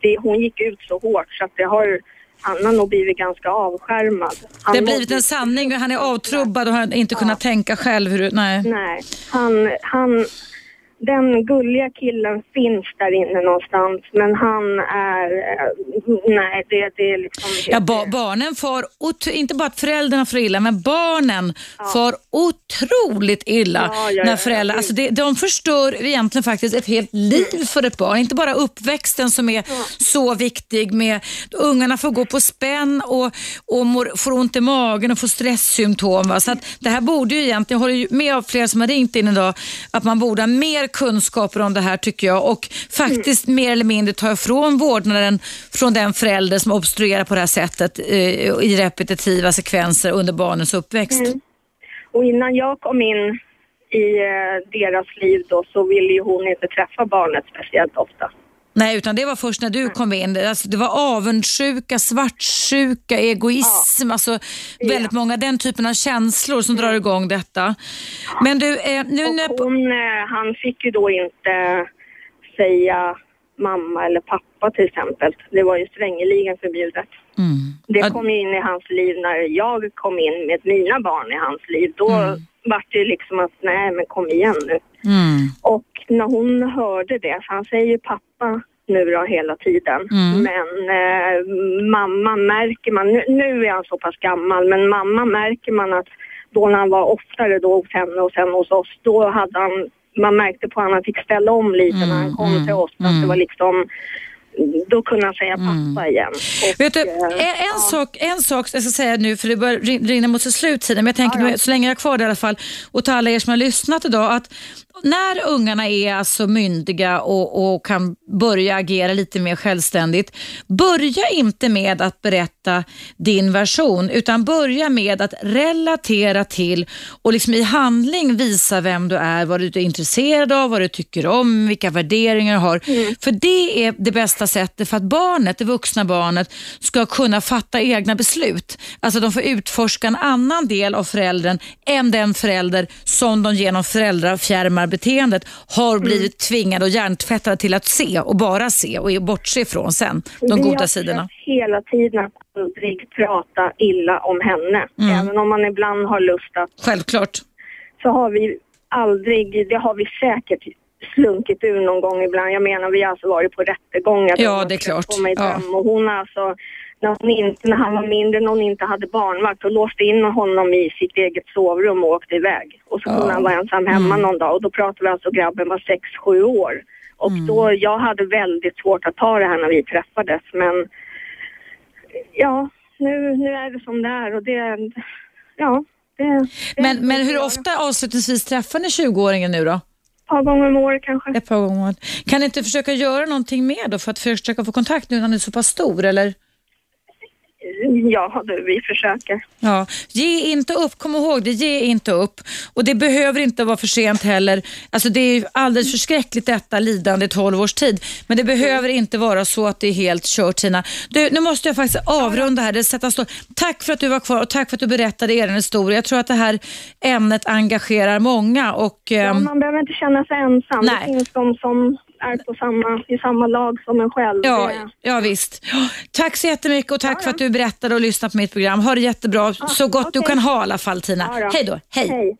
det, hon gick ut så hårt så att det har... Han har nog blivit ganska avskärmad. Han Det har blivit en sanning. Han är avtrubbad och har inte kunnat tänka själv. Hur, nej. Nej, han, han... Den gulliga killen finns där inne någonstans, men han är... eh, Nej, det, det är liksom... Ja, ba barnen far, inte bara att föräldrarna får illa, men barnen far otroligt illa Ja, ja, ja, när ja. föräldrar, alltså det, de förstör egentligen faktiskt ett helt liv för ett barn. Inte bara uppväxten som är så viktig med, ungarna får gå på spänn och, och mår, får ont i magen och får stresssymptom. Va? Så att det här borde ju egentligen, jag håller med av flera som har ringt in idag, att man borde ha mer kunskaper om det här tycker jag och faktiskt mer eller mindre ta ifrån vårdnaden från den förälder som obstruerar på det här sättet eh, i repetitiva sekvenser under barnens uppväxt. Och innan jag kom in i eh, deras liv då så ville ju hon inte träffa barnet speciellt ofta. Nej, utan det var först när du kom in. Alltså, det var avundsjuka, svartsjuka, egoism, alltså väldigt många den typen av känslor som drar igång detta. Men du, eh, nu när... Hon, eh, han fick ju då inte säga mamma eller pappa till exempel. Det var ju strängeligen förbjudet. Mm. Det Ja, kom ju in i hans liv när jag kom in med mina barn i hans liv. Då Mm. var det liksom att nej men kom igen nu. Mm. Och när hon hörde det, för han säger ju pappa nu då hela tiden. Mm. Men eh, mamma märker man, nu, nu är han så pass gammal, men mamma märker man att då när han var oftare då hos henne och sen hos oss, då hade han, man märkte på honom att han fick ställa om lite när han kom mm, till oss. Att mm. det var liksom, då kunde han säga pappa igen. Och, Vet du, eh, en, en, sak, en sak jag ska säga nu, för det börjar rin- rinna mot sitt slut men jag tänker nu, så länge jag är kvar där i alla fall, och till alla er som har lyssnat idag, att när ungarna är alltså myndiga och, och kan börja agera lite mer självständigt, börja inte med att berätta din version, utan börja med att relatera till och liksom i handling visa vem du är, vad du är intresserad av, vad du tycker om, vilka värderingar du har. För det är det bästa sättet för att barnet, det vuxna barnet, ska kunna fatta egna beslut. Alltså de får utforska en annan del av föräldern än den förälder som de genom föräldrafjärmarbeteendet har blivit tvingade och hjärntvättade till att se och bara se och bortse ifrån sen, de vi goda sidorna. hela tiden att aldrig prata illa om henne. Mm. Även om man ibland har lust att Självklart. så har vi aldrig, det har vi säkert slunkit ur någon gång ibland. Jag menar vi har alltså varit på rättegångar. Ja, det är klart. få mig Ja. Och hon har alltså, när, hon inte, när han var mindre, när hon inte hade barnvakt, och låste in honom i sitt eget sovrum och åkte iväg. Och så Ja. Mm. kunde han vara ensam hemma någon dag och då pratade vi alltså grabben var 6-7 år. Och Mm. då, jag hade väldigt svårt att ta det här när vi träffades men ja, nu, nu är det som det är och det, ja. Det, det Men, men hur ofta avslutningsvis träffar ni 20-åringen nu då? Ett par gånger om året kanske. Ett par gånger om året. Kan ni inte försöka göra någonting mer då för att försöka få kontakt nu när han är så pass stor eller? Ja du, vi försöker. Ja, ge inte upp, kom ihåg det, ge inte upp. Och det behöver inte vara för sent heller. Alltså det är alldeles förskräckligt detta lidande i 12 års tid. Men det behöver inte vara så att det är helt kört Tina. Du, nu måste jag faktiskt avrunda här. Det sätta stå. Tack för att du var kvar och tack för att du berättade er historia. Jag tror att det här ämnet engagerar många. Och, Ja, ehm, man behöver inte känna sig ensam. Nej. Det finns de som är på samma, i samma lag som en själv. Ja, ja visst. Ja, Tack så jättemycket och tack för att du berättade och lyssnade på mitt program. Ha det jättebra, så gott du okej. kan ha i alla fall Tina. Ja då. Hej då. Hej. Hej.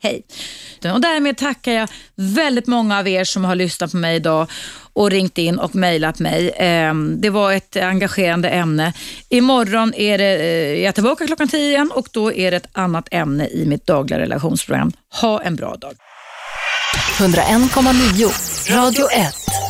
Hej. Och därmed tackar jag väldigt många av er som har lyssnat på mig idag och ringt in och mejlat mig. Ehm, Det var ett engagerande ämne. Imorgon är det, eh, jag är tillbaka klockan 10 igen och då är det ett annat ämne i mitt dagliga relationsprogram. Ha en bra dag. 101,9 Radio 1.